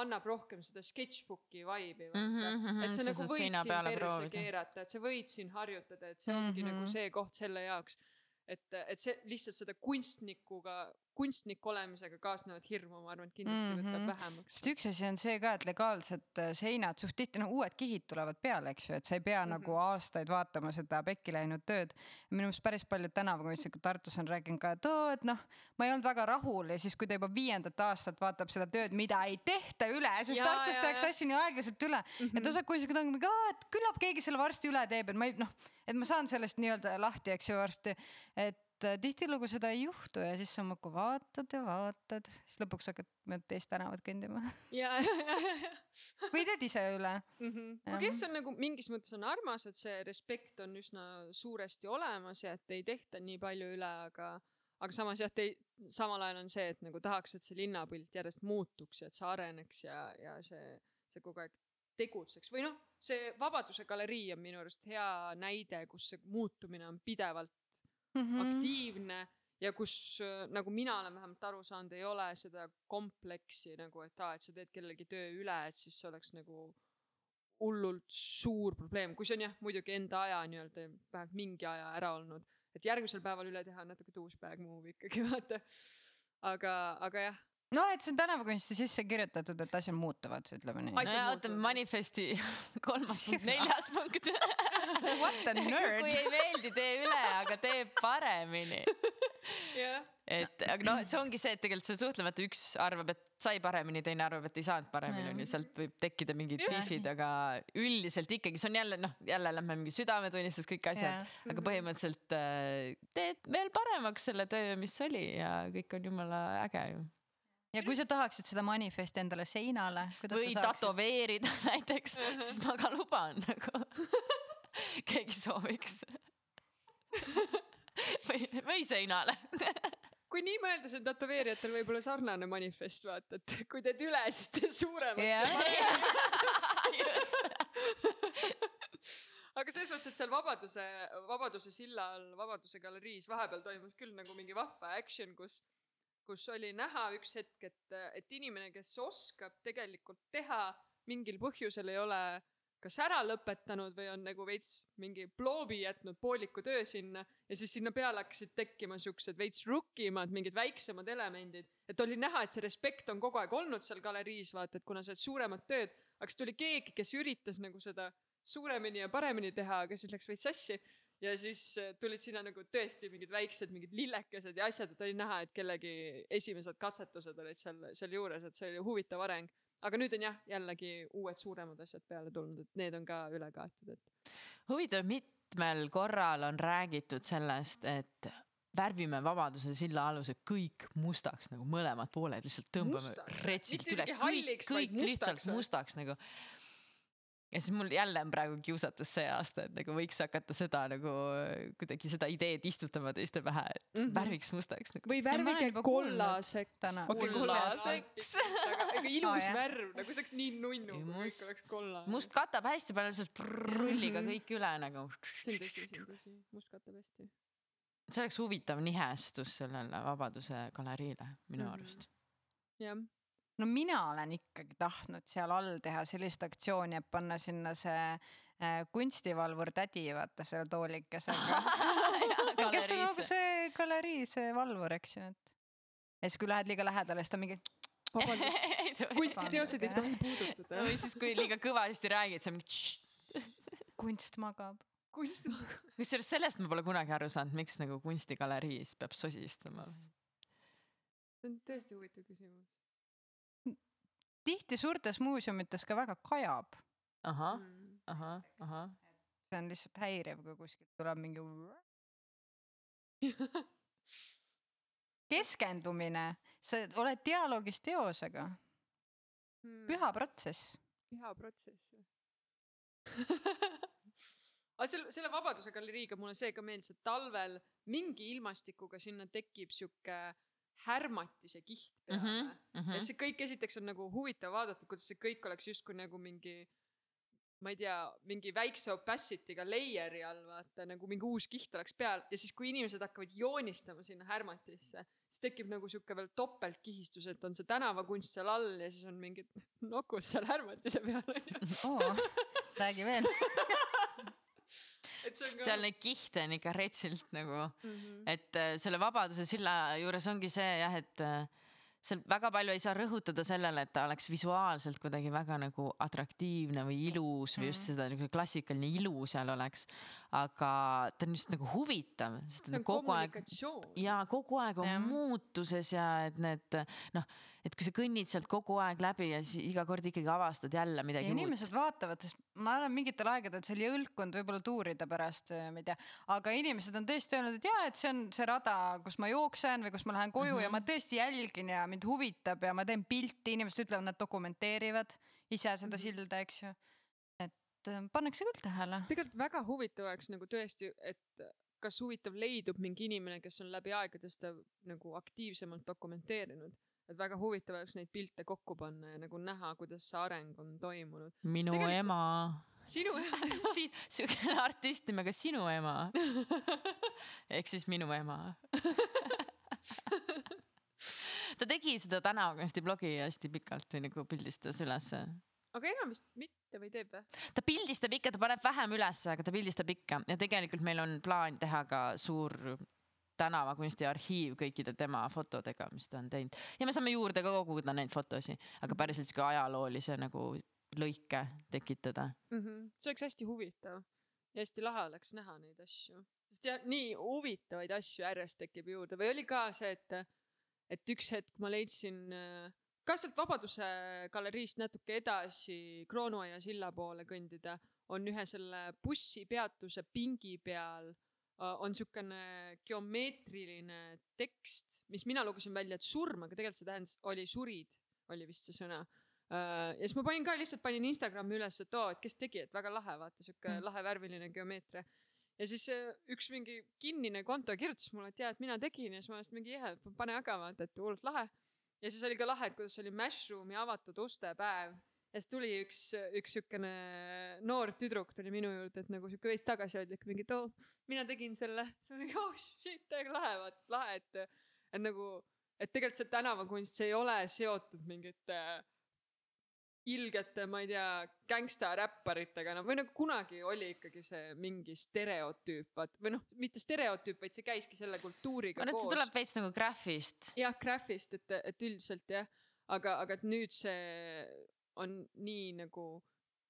annab rohkem seda sketchbooki vibe'i mm. Mhm, -hmm, mhm, et sa sa nagu võid siin perse proovida. keerata, et sa võid siin harjutada, et see ongi mm -hmm. Mhm. nagu see koht selle jaoks. et, et see lihtsalt seda kunstnikuga, kunstniku olemisega kaasnevat hirmu, ma arvan, et kindlasti mm -hmm. võtab Mhm. vähemaks sest. üks asi on see ka, et legaalsed äh, seinad suht tihti, no uued kihid tulevad peale, eks ju, et sa ei pea mm -hmm. nagu aastaid vaatama seda pekki läinud tööd. minu meelest päris paljud tänavakunstnikud Tartus on rääkinud ka, et oo, et noh, ma ei olnud väga rahul ja siis, kui ta juba viiendat aastat vaatab seda tööd, mida ei tehta üle, sest Jaa, Tartus tehakse asju nii aeglaselt üle mm, -hmm. et osad kunstnikud ongi et küllap keegi selle varsti üle teeb, et ma ei noh, et ma saan sellest nii-öelda lahti, eks ju varsti, et äh, tihtilugu seda ei juhtu ja siis sa muudkui vaatad ja vaatad, siis lõpuks hakkad mööda teist tänavat kõndima ja, ja, ja, ja, või teed ise üle. mm. -hmm. Aga jah, see on nagu mingis mõttes on armas, et see respekt on üsna suuresti olemas ja et ei tehta nii palju üle, aga, aga samas jah, samal ajal on see, et nagu tahaks, et see linnapilt järjest muutuks ja et see areneks ja, ja see, see kogu aeg tegutseks või noh, see Vabaduse galerii on minu arust hea näide, kus see muutumine on pidevalt. Mm -hmm. aktiivne ja kus äh, nagu mina olen vähemalt aru saanud, ei ole seda kompleksi nagu, et aa, et sa teed kellegi töö üle, et siis see oleks nagu hullult suur probleem, kui see on jah, muidugi enda aja nii-öelda vähemalt mingi aja ära olnud, et järgmisel päeval üle teha on natuke douchebag move ikkagi [laughs] vaata. aga, aga jah, noh, et see on tänavakunsti sisse kirjutatud, et asjad muutuvad, ütleme nii. Asjad nojah, oota muutuvad. manifesti [laughs] kolmas punkt, neljas punkt. [laughs] What a nerd kui. ei meeldi, tee üle, aga tee paremini. [laughs] jah, et aga noh, et see ongi see, et tegelikult see on suhtlemata, üks arvab, et sai paremini, teine arvab, et ei saanud paremini, onju, sealt võib tekkida mingid beef'id, aga üldiselt ikkagi see on jälle noh, jälle lähme mingi südametunnistus, kõik asjad Jaa., aga põhimõtteliselt äh, teed veel paremaks selle töö, mis oli ja kõik on jumala äge ju. Ja kui sa tahaksid seda manifesti endale seinale, kuidas või sa saaksid? tätoveerida [laughs] näiteks, siis ma ka luban nagu. [laughs] keegi sooviks. [laughs] või, või seinale. kui nii mõelda, see on tätoveerijatel võib-olla sarnane manifest, vaata, et kui teed üle, siis teed suuremalt Jah. aga selles mõttes, et seal Vabaduse, Vabaduse silla all, Vabaduse galeriis vahepeal toimus küll nagu mingi vahva action, kus, kus oli näha üks hetk, et, et inimene, kes oskab tegelikult teha, mingil põhjusel ei ole kas ära lõpetanud või on nagu veits mingi ploobi jätnud pooliku töö sinna ja siis sinna peale hakkasid tekkima siuksed veits rukkimad, mingid väiksemad elemendid. et oli näha, et see respekt on kogu aeg olnud seal galeriis, vaata, et kuna sa oled suuremat tööd, aga siis tuli keegi, kes üritas nagu seda suuremini ja paremini teha, aga siis läks veits sassi ja siis äh, tulid sinna nagu tõesti mingid väiksed mingid lillekesed ja asjad, et oli näha, et kellegi esimesed katsetused olid seal, sealjuures, et see oli huvitav areng. aga nüüd on jah, jällegi uued suuremad asjad peale tulnud, et need on ka üle kaetud, et huvitav, mitmel korral on räägitud sellest, et värvime Vabaduse silla aluse kõik mustaks nagu mõlemad pooled lihtsalt tõmbame Mustaks? retsilt üle, kõik, kõik lihtsalt mustaks või? mustaks nagu. Ja siis mul jälle on praegu kiusatus see aasta, et nagu võiks hakata seda nagu kuidagi seda ideed istutama teiste pähe, et mm Mhm. -hmm. värviks mustaks nagu. või värvige kollaseks täna.. Okei, kollaseks. aga Aa, ilus jah. värv, nagu see oleks nii nunnu, Ei, kui kõik oleks kollane. must katab hästi palju lihtsalt rulliga kõik üle nagu. see on tõsi, see on tõsi, must katab hästi. see oleks huvitav nihestus sellele Vabaduse galeriile minu Mhm. arust. jah, no mina olen ikkagi tahtnud seal all teha sellist aktsiooni, et panna sinna see äh, kunstivalvur tädi, vaata selle toolikesega. [laughs] kes on nagu see galerii, see valvur, eks ju, et. ja siis, kui lähed liiga lähedale, siis ta mingi. vabandust, kunstiteoseid ei tohi puudutada. või siis, kui liiga kõvasti räägid, siis on mingi. kunst magab. kunst, kusjuures sellest ma pole kunagi aru saanud, miks nagu kunstigaleriis peab sosistama. see on tõesti huvitav küsimus. Tihti suurtes muuseumites ka väga kajab. ahah, Mm. ahah, ahah. see on lihtsalt häiriv, kui kuskilt tuleb mingi. [laughs] keskendumine, sa oled dialoogis teosega, püha protsess. püha protsess. [laughs] aga selle, selle Vabaduse galeriiga mulle see ka meeldis, et talvel mingi ilmastikuga sinna tekib sihuke härmatise kiht peale mm. Mhm, -hmm. mhm. ja see kõik esiteks on nagu huvitav vaadata, kuidas see kõik oleks justkui nagu mingi ma ei tea, mingi väikse opacity'ga layer'i all vaata nagu mingi uus kiht oleks peal ja siis, kui inimesed hakkavad joonistama sinna härmatisse, siis tekib nagu sihuke veel topeltkihistus, et on see tänavakunst seal all ja siis on mingid nokud seal härmatise peal [laughs] räägi veel. [laughs] seal neid kihte on ikka retsilt nagu, mm. -hmm. et äh, selle Vabaduse silla juures ongi see jah, et äh, seal väga palju ei saa rõhutada sellele, et ta oleks visuaalselt kuidagi väga nagu atraktiivne või ilus või just seda nagu klassikaline ilu seal oleks. Aga ta on just nagu huvitav, sest see on kogu aeg ja kogu aeg on ja. muutuses ja et need noh, et kui sa kõnnid sealt kogu aeg läbi ja siis iga kord ikkagi avastad jälle ja midagi inimesed uut. vaatavad, sest ma olen mingitel aegadel seal jõulkunud võib-olla tuurida pärast, ma ei tea, aga inimesed on tõesti öelnud, et jaa, et see on see rada, kus ma jooksen või kus ma lähen koju mm -hmm. ja ma tõesti jälgin ja mind huvitab ja ma teen pilti, inimesed ütlevad, nad dokumenteerivad ise seda -hmm. silda, eks ju. Et äh, pannakse küll tähele. tegelikult väga huvitav oleks nagu tõesti, et kas huvitav leidub mingi inimene, kes on läbi aegade seda nagu aktiivsemalt dokumenteerinud. et väga huvitav oleks neid pilte kokku panna ja nagu näha, kuidas see areng on toimunud. minu tegelikult- ema. sinu siin [laughs] siukene artist nimega Sinu ema. [laughs] ehk siis minu ema. ta tegi seda tänavakunsti blogi hästi pikalt või nagu pildistas ülesse aga enam vist mitte või teeb või? ta pildistab ikka, ta paneb vähem ülesse, aga ta pildistab ikka ja tegelikult meil on plaan teha ka suur tänavakunsti arhiiv kõikide tema fotodega, mis ta on teinud ja me saame juurde ka koguda neid fotosid, aga päriselt sihuke ajaloolise nagu lõike tekitada. mm. -hmm. see oleks hästi huvitav ja hästi lahe oleks näha neid asju, sest jah, nii huvitavaid asju järjest tekib juurde või oli ka see, et, et üks hetk ma leidsin äh, ka sealt Vabaduse galeriist natuke edasi Kroonuaia silla poole kõndida, on ühe selle bussipeatuse pingi peal äh, on niisugune geomeetriline tekst, mis mina lugesin välja, et surm, aga tegelikult see tähendas, oli surid, oli vist see sõna Uh, ja siis ma panin ka lihtsalt panin Instagrami üles, et oo, et kes tegi, et väga lahe, vaata sihuke mm. lahe värviline geomeetria. ja siis uh, üks mingi kinnine konto kirjutas mulle, et jaa, et mina tegin ja siis ma olin mingi jah, pane aga vaata, et hullult lahe. Ja siis oli ka lahe, et kuidas oli Mashroom'i avatud ustepäev ja siis tuli üks, üks siukene noor tüdruk tuli minu juurde, et nagu siuke veits tagasihoidlik, mingi, et oo, mina tegin selle. siis ma olin, oh shit, täiega lahe, vaata, lahe, et, et nagu, et tegelikult see tänavakunst, see ei ole seotud mingite ilgete, ma ei tea, gängstaräpparitega, no või nagu kunagi oli ikkagi see mingi stereotüüp, vaat või noh, mitte stereotüüp, vaid see käiski selle kultuuriga arvan, et see koos tuleb veits nagu Graphist. jah, Graphist, et, et üldiselt jah, aga, aga et nüüd see on nii nagu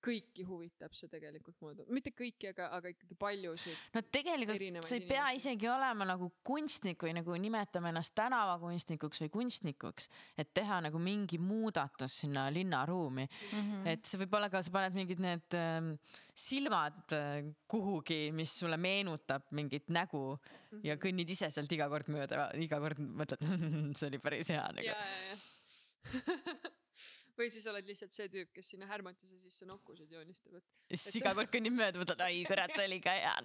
kõiki huvitab see tegelikult mulle mitte kõiki, aga, aga ikkagi paljusid. no tegelikult sa ei pea inimesi. isegi olema nagu kunstnik või nagu nimetama ennast tänavakunstnikuks või kunstnikuks, et teha nagu mingi muudatus sinna linnaruumi mm. -hmm. et see võib olla ka, sa paned mingid need ähm, silmad äh, kuhugi, mis sulle meenutab mingit nägu mm -hmm. ja kõnnid ise sealt iga kord mööda, iga kord mõtled, [laughs] see oli päris hea nagu. [laughs] või siis oled lihtsalt see tüüp, kes sinna härmatise sisse nokkusid joonistab, et ja siis iga kord kõnnib mööda, mõtled, ai kurat, see oli ka hea. [laughs]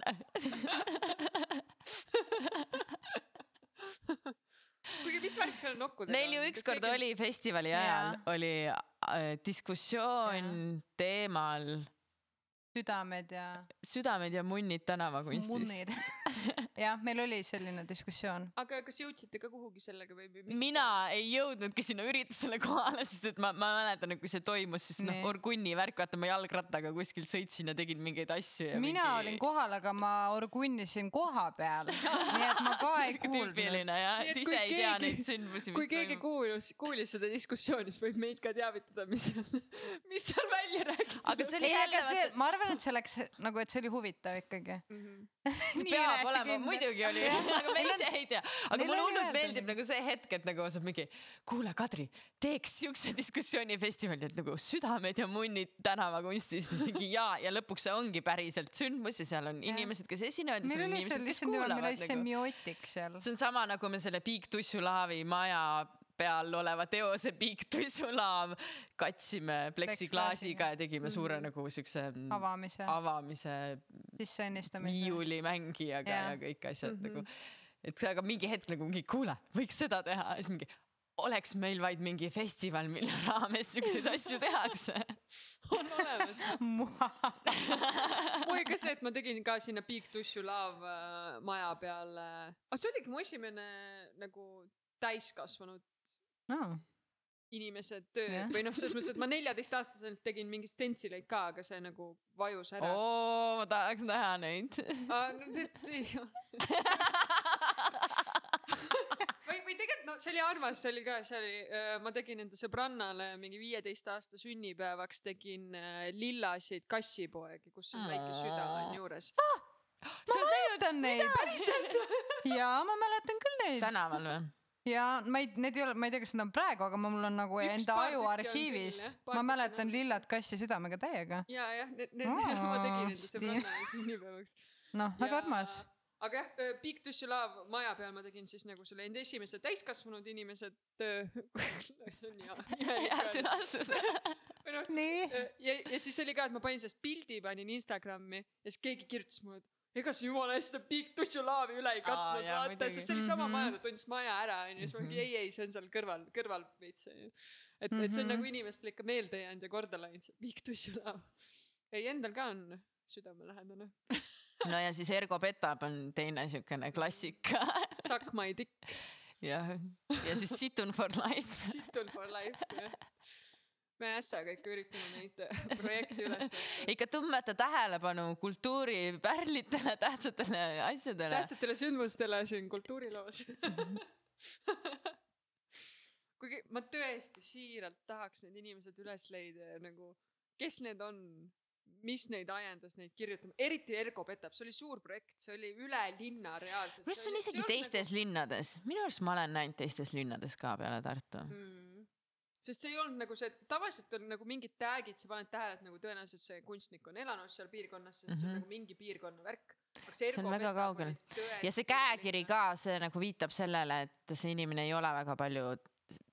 kuigi mis värk seal nokkudega Neil ju ükskord oli festivali ajal Jaa. oli äh, diskussioon teemal südamed ja südamed ja munnid tänavakunstis. munnid. [laughs] [laughs] jah, meil oli selline diskussioon. aga kas jõudsite ka kuhugi sellega või mina ei jõudnudki sinna üritusele kohale, sest et ma, ma mäletan, et kui see toimus, siis noh Orgunni värk, vaata ma jalgrattaga kuskil sõitsin ja tegin mingeid asju ja mina mingi... olin kohal, aga ma orgunnisin koha peal, [laughs] nii et ma ka ei kuulnud. tüüpiline jah, et kui ise ei tea keegi- neid sündmusi, kui mis keegi toimub. kuulis, kuulis seda diskussiooni, siis võib meid ka teavitada, mis seal, [laughs] mis seal välja räägiti. aga see oli ei, aga jälle ma arvan, et see läks nagu, et see oli huvitav ikkagi. see peab olema, muidugi oli, [laughs] aga me ise ei tea. aga mulle hullult meeldib nagu see hetk, et nagu saab mingi, kuule Kadri, teeks siukse [laughs] diskussioonifestivali, et nagu südamed ja munnid tänavakunstist, siis mingi ja, ja lõpuks see ongi päriselt sündmus ja seal on inimesed, kes esinevad meil oli seal lihtsalt meil oli semiootik seal. see on sama nagu me selle Big Tussu laavi maja peal oleva teose Big Tussu laav katsime pleksiklaasiga ja tegime suure nagu siukse mm, avamise, avamise sisseõnnistamise. viiulimängijaga ja. Ja kõik asjad mm -hmm. nagu. et aga mingi hetk nagu mingi kuule, võiks seda teha ja siis mingi oleks meil vaid mingi festival, mille raames siukseid asju tehakse. [laughs] on olemas. oli ka see, et ma tegin ka sinna Big Tussu Love äh, maja peale. aga see oligi mu esimene nagu täiskasvanud no.. inimese töö Jah. või noh, selles mõttes, et ma neljateistaastaselt tegin mingeid stensileid ka, aga see nagu vajus ära. oo, ma tahaks näha neid. või, või tegelikult no see oli armas, see oli ka, see oli, ma tegin enda sõbrannale mingi viieteist aasta sünnipäevaks tegin äh, lillasid kassipoegi, kus on väike süda on juures. ma mäletan neid. ja ma mäletan küll neid. tänaval või? Ja ma ei, need ei ole, ma ei tea, kas need on praegu, aga mul on nagu Üks enda jah., Paar ma mäletan lillat kassi südamega täiega. ja, jah, need, need Aa, [laughs] ma tegin enda sõbrannale sünnipäevaks. noh, väga armas. aga jah, Big Tussu Love maja peal ma tegin siis nagu selle enda esimese täiskasvanud inimese töö. [laughs] see on hea. hea sõnastus. [laughs] või noh, ja, ja siis oli ka, et ma panin sellest pildi, panin Instagrami ja siis keegi kirjutas mulle, et ega sa jumala eest seda Big Tussu laavi üle ei katnud, vaata, sest see oli sama Mhm. maja, ta tundis maja ära onju, siis ma mingi ei, ei, see on seal kõrval, kõrval veits onju. et, et see on Mhm. nagu inimestele ikka meelde jäänud ja korda läinud, see Big Tussu laav. ei, endal ka on südamelähedane. no ja siis Ergo Petab on teine siukene klassika. Suck my dick, jah, ja siis Situn for life. situl for life. Me ässaga ikka üritame neid äh, [laughs] projekte üles ikka tõmmata tähelepanu kultuuripärlitele, tähtsatele asjadele. tähtsatele sündmustele siin kultuuriloos. [laughs] kuigi ma tõesti siiralt tahaks need inimesed üles leida ja nagu, kes need on, mis neid ajendas neid kirjutama, eriti Ergo Petab, see oli suur projekt, see oli üle linna reaalselt. minu arust see on isegi teistes linnades, minu arust ma olen näinud teistes linnades ka peale Tartu. mm.. Sest see ei olnud nagu see, tavaliselt on nagu mingid tag'id, sa paned tähele, et nagu tõenäoliselt see kunstnik on elanud seal piirkonnas, sest mm -hmm. see on Mhm. nagu mingi piirkonna värk. See on väga kaugel. ja see käekiri. ka, see nagu viitab sellele, et see inimene ei ole väga palju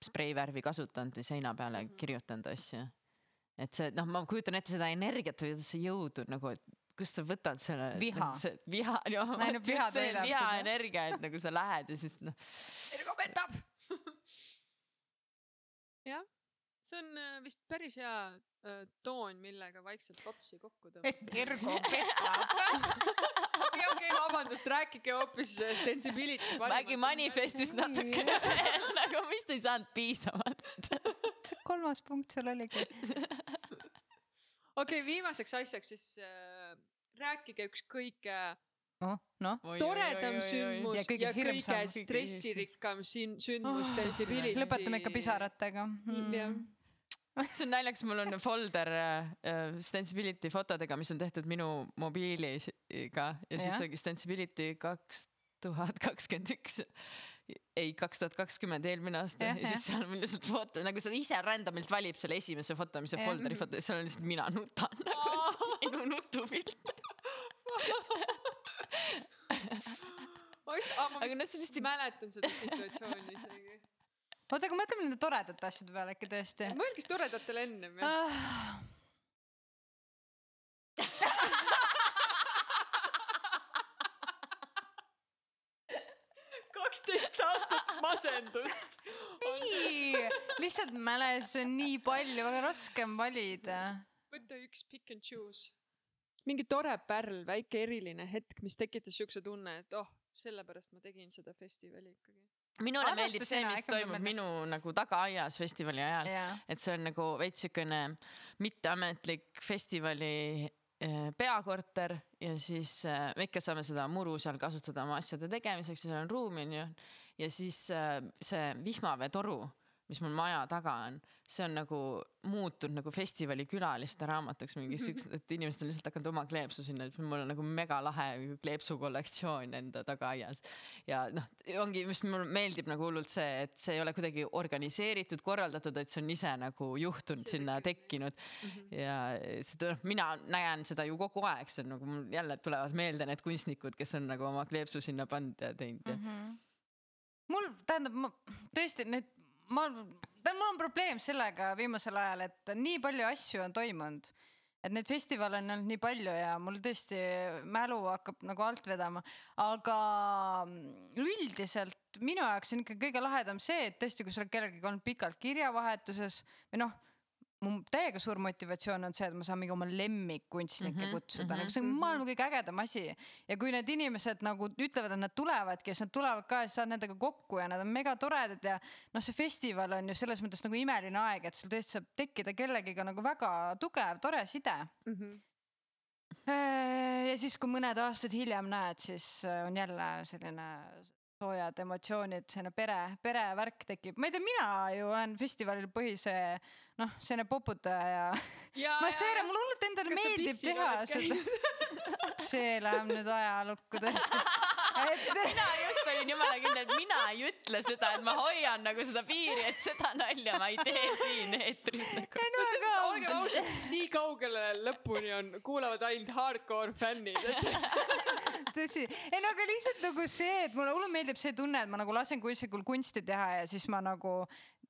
spreivärvi kasutanud või seina peale Mhm. kirjutanud asju. et see noh, ma kujutan ette seda energiat või see jõudu nagu, et kust sa võtad selle. [laughs] Viha. see viha, noh, Ainult viha viha energia, et nagu sa lähed ja siis noh, Ergo Petab. jah, see on äh, vist päris hea äh, toon, millega vaikselt otsi kokku tõmmata. et Ergo petab. [laughs] okei, okei, vabandust, rääkige hoopis äh, Stensibility. äkki manifestist natukene veel nagu vist ei saanud piisavalt. [laughs] see kolmas punkt seal oligi. okei, viimaseks asjaks siis äh, rääkige üks kõige noh, noh, toredam sündmus Ja ja kõige kõige, hirmsam. kõige stressirikkam sin-, sündmus Oh, lõpetame ikka pisaratega mm.. jah, see on naljakas, mul on folder äh, Stensibility fotodega, mis on tehtud minu mobiiliga ja siis Jah. ongi Stensibility kaks tuhat kakskümmend üks ei, kaks tuhat kakskümmend eelmine aasta ja, ja siis seal on lihtsalt foto, nagu sa ise random'ilt valid selle esimese foto, mis see Jah. folderi foto, seal on lihtsalt mina nutan nagu, et see on minu nutupilt. [laughs] ma vist, ma aga vist vist mäletan seda situatsiooni isegi. oota, aga mõtleme nende toredate asjade peale äkki tõesti. mõelge siis toredatele ennem jah. Ah, kaksteist aastat masendust. nii, lihtsalt mälestusi on nii palju, väga raske on valida. võta üks pick and choose. Mingi tore pärl, väike eriline hetk, mis tekitas siukse tunne, et oh, sellepärast ma tegin seda festivali ikkagi. minule meeldib see, mis toimub minu nagu tagaaias festivali ajal, jaa, et see on nagu veits siukene mitteametlik festivali eh, peakorter ja siis eh, me ikka saame seda muru seal kasutada oma asjade tegemiseks ja seal on ruumi onju. ja siis eh, see vihmaveetoru, mis mul maja taga on, see on nagu muutunud nagu festivali külaliste raamatuks mingi siukse, et inimesed on lihtsalt hakanud oma kleepsu sinna, et mul on nagu megalahe kleepsu kollektsioon enda tagaaias. ja noh, ongi, mis mulle meeldib nagu hullult see, et see ei ole kuidagi organiseeritud, korraldatud, et see on ise nagu juhtunud, sinna tekkinud. ja seda, noh, mina näen seda ju kogu aeg, see on nagu mul jälle tulevad meelde need kunstnikud, kes on nagu oma kleepsu sinna pannud ja teinud ja mul tähendab, ma tõesti need, ma, tähendab, mul on probleem sellega viimasel ajal, et nii palju asju on toimunud. et neid festivale on olnud nii palju ja mul tõesti mälu hakkab nagu alt vedama, aga üldiselt minu jaoks on ikka kõige lahedam see, et tõesti, kui sa oled kellegagi olnud pikalt kirjavahetuses või noh, mu täiega suur motivatsioon on see, et ma saan mingi oma lemmikkunstnikke mm Mhm, -hmm, kutsuda mm, mhm. -hmm. see on maailma kõige ägedam asi. ja kui need inimesed nagu ütlevad, et nad tulevadki siis nad tulevad ka ja sa saad nendega kokku ja nad on megatoredad ja noh, see festival on ju selles mõttes nagu imeline aeg, et sul tõesti saab tekkida kellegiga nagu väga tugev, tore side. ja siis, kui mõned aastad hiljem näed, siis äh, on jälle selline soojad emotsioonid, selline pere, perevärk tekib, ma ei tea, mina ju olen festivalil põhise noh, selline poputaja ja [laughs] ja, ma seeran, mulle hullult endale meeldib teha seda. [laughs] see läheb nüüd ajalukku tõesti. [laughs] et [laughs] mina just olin jumala kindel, et mina ei ütle seda, et ma hoian nagu seda piiri, et seda nalja ma ei tee siin eetris nagu. ei no aga olgem ausad, nii kaugele lõpuni on, kuulavad ainult hardcore fännid, [laughs] tõsi, ei no aga lihtsalt nagu see, et mulle hullult meeldib see tunne, et ma nagu lasen kunstnikul kunsti teha ja siis ma nagu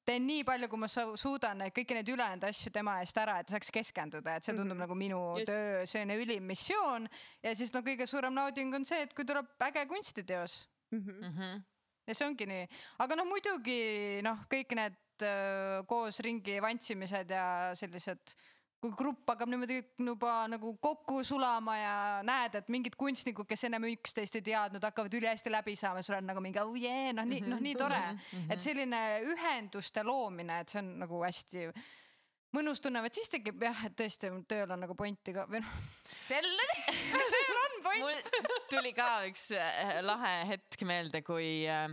teen nii palju, kui ma su- suudan kõiki neid ülejäänud asju tema eest ära, et saaks keskenduda, et see tundub mm -hmm. nagu minu Yes. töö selline ülim missioon. ja siis no kõige suurem nauding on see, et kui tuleb äge kunstiteos Mhm. ja see ongi nii, aga noh, muidugi noh, kõik need öö, koos ringi vantsimised ja sellised, kui grupp hakkab niimoodi juba nagu kokku sulama ja näed, et mingid kunstnikud, kes ennem üksteist ei teadnud, hakkavad ülihästi läbi saama, sul on nagu mingi oh yeah, noh, nii noh, nii tore, et selline ühenduste loomine, et see on nagu hästi mõnus tunne, vot siis tekib jah, et tõesti tööl on nagu pointi ka või noh, tööl on [laughs] point. tuli ka üks äh, lahe hetk meelde, kui äh,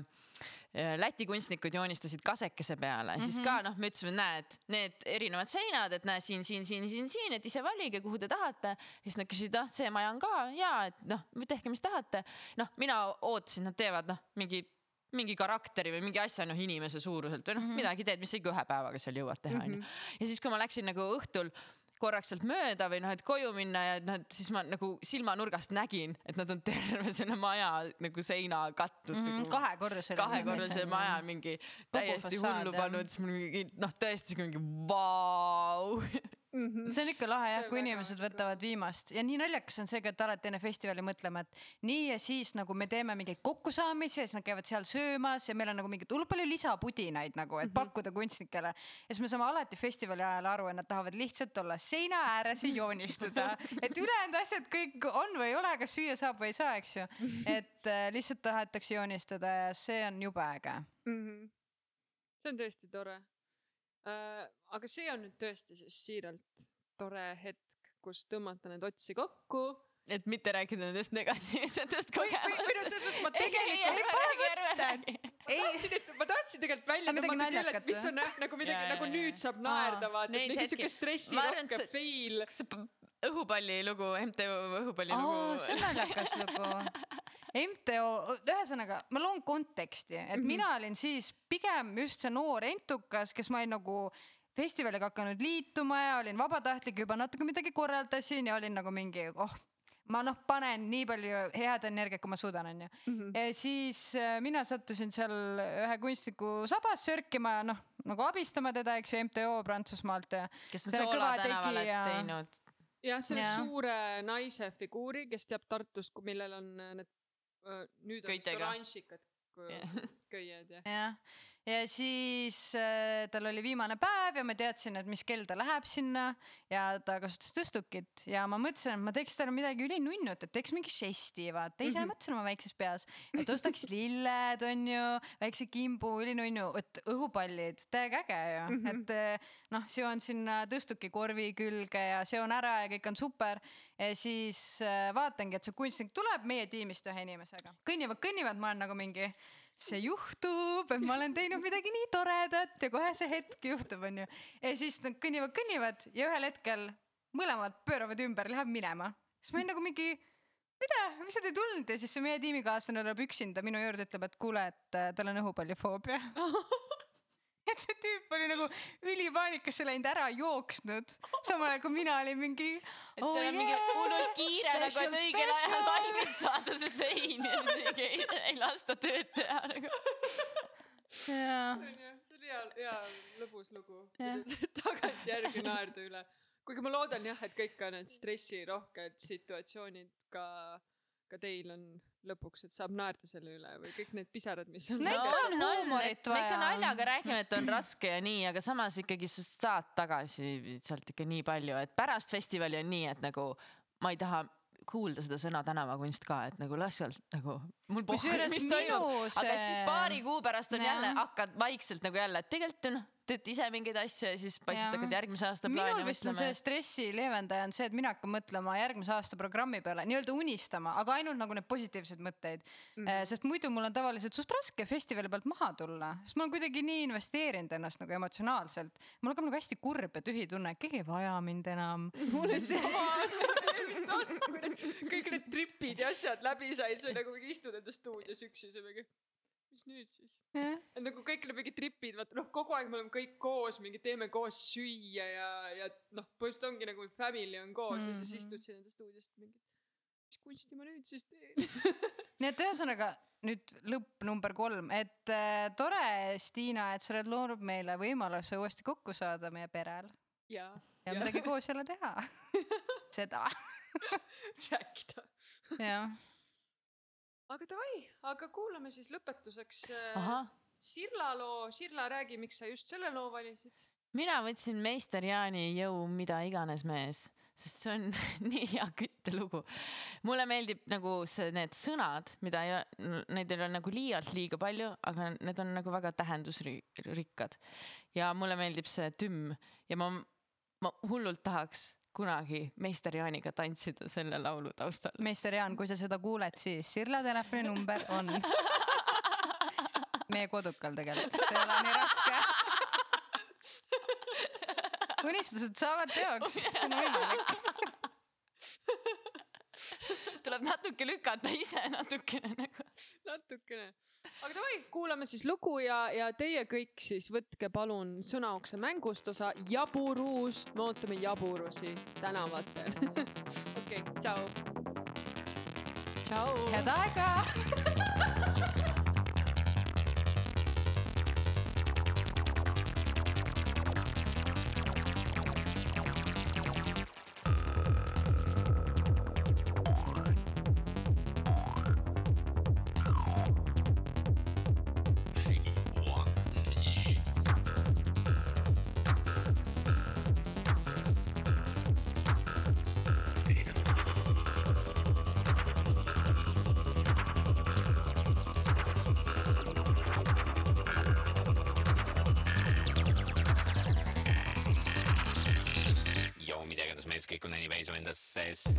Läti kunstnikud joonistasid kasekese peale, siis ka noh, me ütlesime, näed, need erinevad seinad, et näe siin, siin, siin, siin, siin, et ise valige, kuhu te tahate. siis nad küsisid, ah see maja on ka ja et noh, tehke, mis tahate. noh, mina ootasin, nad teevad noh, mingi mingi karakteri või mingi asja noh inimese suuruselt või noh mm -hmm. midagi teed, mis sa ikka ühe päevaga seal jõuad teha onju. ja siis, kui ma läksin nagu õhtul korraks sealt mööda või noh, et koju minna ja noh, et siis ma nagu silmanurgast nägin, et nad on terve selle maja nagu seina katnud mm. Mhm, kahekorruseline. kahekorruselise maja mingi täiesti hullu pannud, siis mul mingi noh, tõesti mingi vau. [laughs] see on ikka lahe jah, kui inimesed võtavad viimast ja nii naljakas on see ka, et alati enne festivali mõtleme, et nii ja siis nagu me teeme mingeid kokkusaamisi ja siis nad käivad seal söömas ja meil on nagu mingit hullult palju lisapudinaid nagu, et pakkuda kunstnikele. ja siis me saame alati festivali ajal aru, et nad tahavad lihtsalt olla seina ääres ja joonistada, [laughs] et ülejäänud asjad kõik on või ei ole, kas süüa saab või ei saa, eks ju. et äh, lihtsalt tahetakse joonistada ja see on jube äge. Mhm. see on tõesti tore. Aga see on nüüd tõesti siis siiralt tore hetk, kus tõmmata need otsi kokku. et mitte rääkida nendest negatiivsetest või, või, noh, selles mõttes ma tegelikult ei, ma tahtsin tegelikult välja tõmmata küll, et mis on jah nagu midagi nagu nüüd saab naerda, vaata, et mingi arvan, stressirohke fail. õhupalli lugu, MTÜ õhupalli lugu. see on naljakas lugu. [laughs] MTO, ühesõnaga ma loon konteksti, et mm -hmm. mina olin siis pigem just see noor entukas, kes ma olin nagu festivaliga hakanud liituma ja olin vabatahtlik, juba natuke midagi korraldasin ja olin nagu mingi, oh, ma noh, panen nii palju head energiat, kui ma suudan, onju. ja siis äh, mina sattusin seal ühe kunstniku sabas sörkima ja noh, nagu abistama teda, eks ju, MTO Prantsusmaalt ja. kes on Soola tänavale teinud. jah, selle Jaa. suure naise figuuri, kes teab Tartust, millel on need, nüüd on vist oranžikad [laughs] köied ja. jah, ja siis äh, tal oli viimane päev ja ma teadsin, et mis kell ta läheb sinna ja ta kasutas tõstukit ja ma mõtlesin, et ma teeks talle midagi ülinunnut, et teeks mingi žesti, vaata ise mm -hmm. mõtlesin oma väikses peas, et ostaks lilled, onju, väikse kimbu, ülinunnu, et õhupallid, täiega äge ju mm, -hmm. et äh, noh, seon sinna tõstukikorvi külge ja seon ära ja kõik on super. ja siis äh, vaatangi, et see kunstnik tuleb meie tiimist ühe inimesega, kõnnivad, kõnnivad, ma olen nagu mingi see juhtub, et ma olen teinud midagi nii toredat ja kohe see hetk juhtub, onju. ja siis nad kõnnivad, kõnnivad ja ühel hetkel mõlemad pööravad ümber, läheb minema. siis ma olin nagu mingi, mida, mis sa ei tulnud ja siis see meie tiimikaaslane tuleb üksinda minu juurde, ütleb, et kuule, et äh, tal on õhupallifoobia [laughs] [laughs] et see tüüp oli nagu ülipaanikasse läinud, ära jooksnud, samal ajal kui mina olin mingi. et tal on mingi hullult kiire nagu, et õigel ajal valmis saada see sein ja siis mingi ei, ei lasta tööd teha nagu. jaa. see oli hea, hea lõbus lugu. [laughs] tagantjärgi naerda üle. kuigi ma loodan jah, et kõik need stressirohked situatsioonid ka, ka teil on lõpuks, et saab naerda selle üle või kõik need pisarad, mis on. no ikka on huumorit vaja. me ikka naljaga räägime, et on raske ja nii, aga samas ikkagi sa saad tagasi sealt ikka nii palju, et pärast festivali on nii, et nagu ma ei taha kuulda seda sõna tänavakunst ka, et nagu las sealt nagu Kusjuures mis minu toimub, aga see- siis paari kuu pärast on Jah. jälle hakkad vaikselt nagu jälle, et tegelikult noh, teed ise mingeid asju ja siis Jah. hakkad järgmise aasta plaani minul vist on see stressi leevendaja on see, et mina hakkan mõtlema järgmise aasta programmi peale, nii-öelda unistama, aga ainult nagu need positiivsed mõtteid mm. -hmm. sest muidu mul on tavaliselt suht raske festivali pealt maha tulla, sest ma olen kuidagi nii investeerinud ennast nagu emotsionaalselt. mul hakkab nagu hästi kurb ja tühi tunne, et keegi ei vaja mind enam. mul oli [laughs] sama eelmist aastat, kui need kõik need tripid ja asjad läbi said, siis oli nagu mingi istud enda stuudios üksi, siis oli mingi, mis nüüd siis? et nagu kõik need mingid tripid, vaata noh, kogu aeg me oleme kõik koos, mingi teeme koos süüa ja, ja noh, põhimõtteliselt ongi nagu family on koos mm -hmm. ja siis Mhm. istud siin enda stuudios mingi, mis kunsti ma nüüd siis teen? [laughs] nii et ühesõnaga nüüd lõpp number kolm, et äh, tore, Stiina, et sa oled loonud meile võimaluse uuesti kokku saada meie perel ja, ja Ja. midagi koos jälle teha. [laughs] seda, rääkida. jah. Aga davai, aga kuulame siis lõpetuseks äh, ahah, Sirla loo, Sirla, räägi, miks sa just selle loo valisid? mina võtsin meister Jaani Jõu mida iganes mees, sest see on [laughs] nii hea küttelugu. mulle meeldib nagu see, need sõnad, mida ei, neid ei ole nagu liialt liiga palju, aga need on nagu väga tähendusrikkad. ja mulle meeldib see tümm ja ma, ma hullult tahaks kunagi meister Jaaniga tantsida selle laulu taustal. meister Jaan, kui sa seda kuuled, siis Sirla telefoninumber on meie kodukal tegelikult, see ei ole nii raske. unistused saavad teoks, see on võimalik. Tuleb natuke lükata ise natukene nagu. natukene. aga davai, kuulame siis lugu ja, ja teie kõik siis võtke palun sõnaukse mängust osa Jaburuus, me ootame jaburusi tänavatel. [laughs] okei, tšau. tšau. head aega. [laughs] says.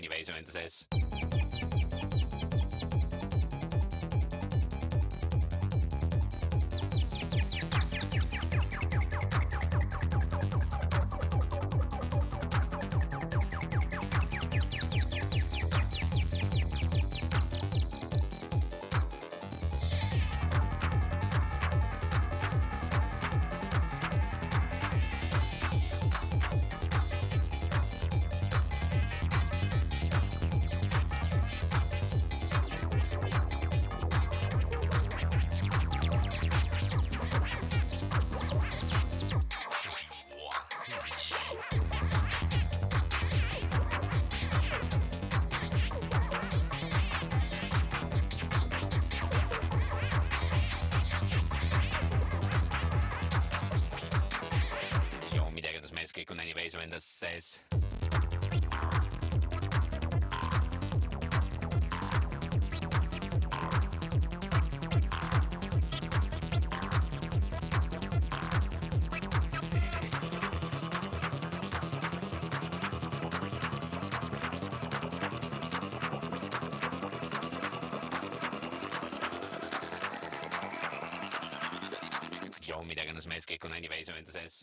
anyways, I mean, this is. Sees. sees. joo, mida iganes mees, kõik on anniversary enda sees.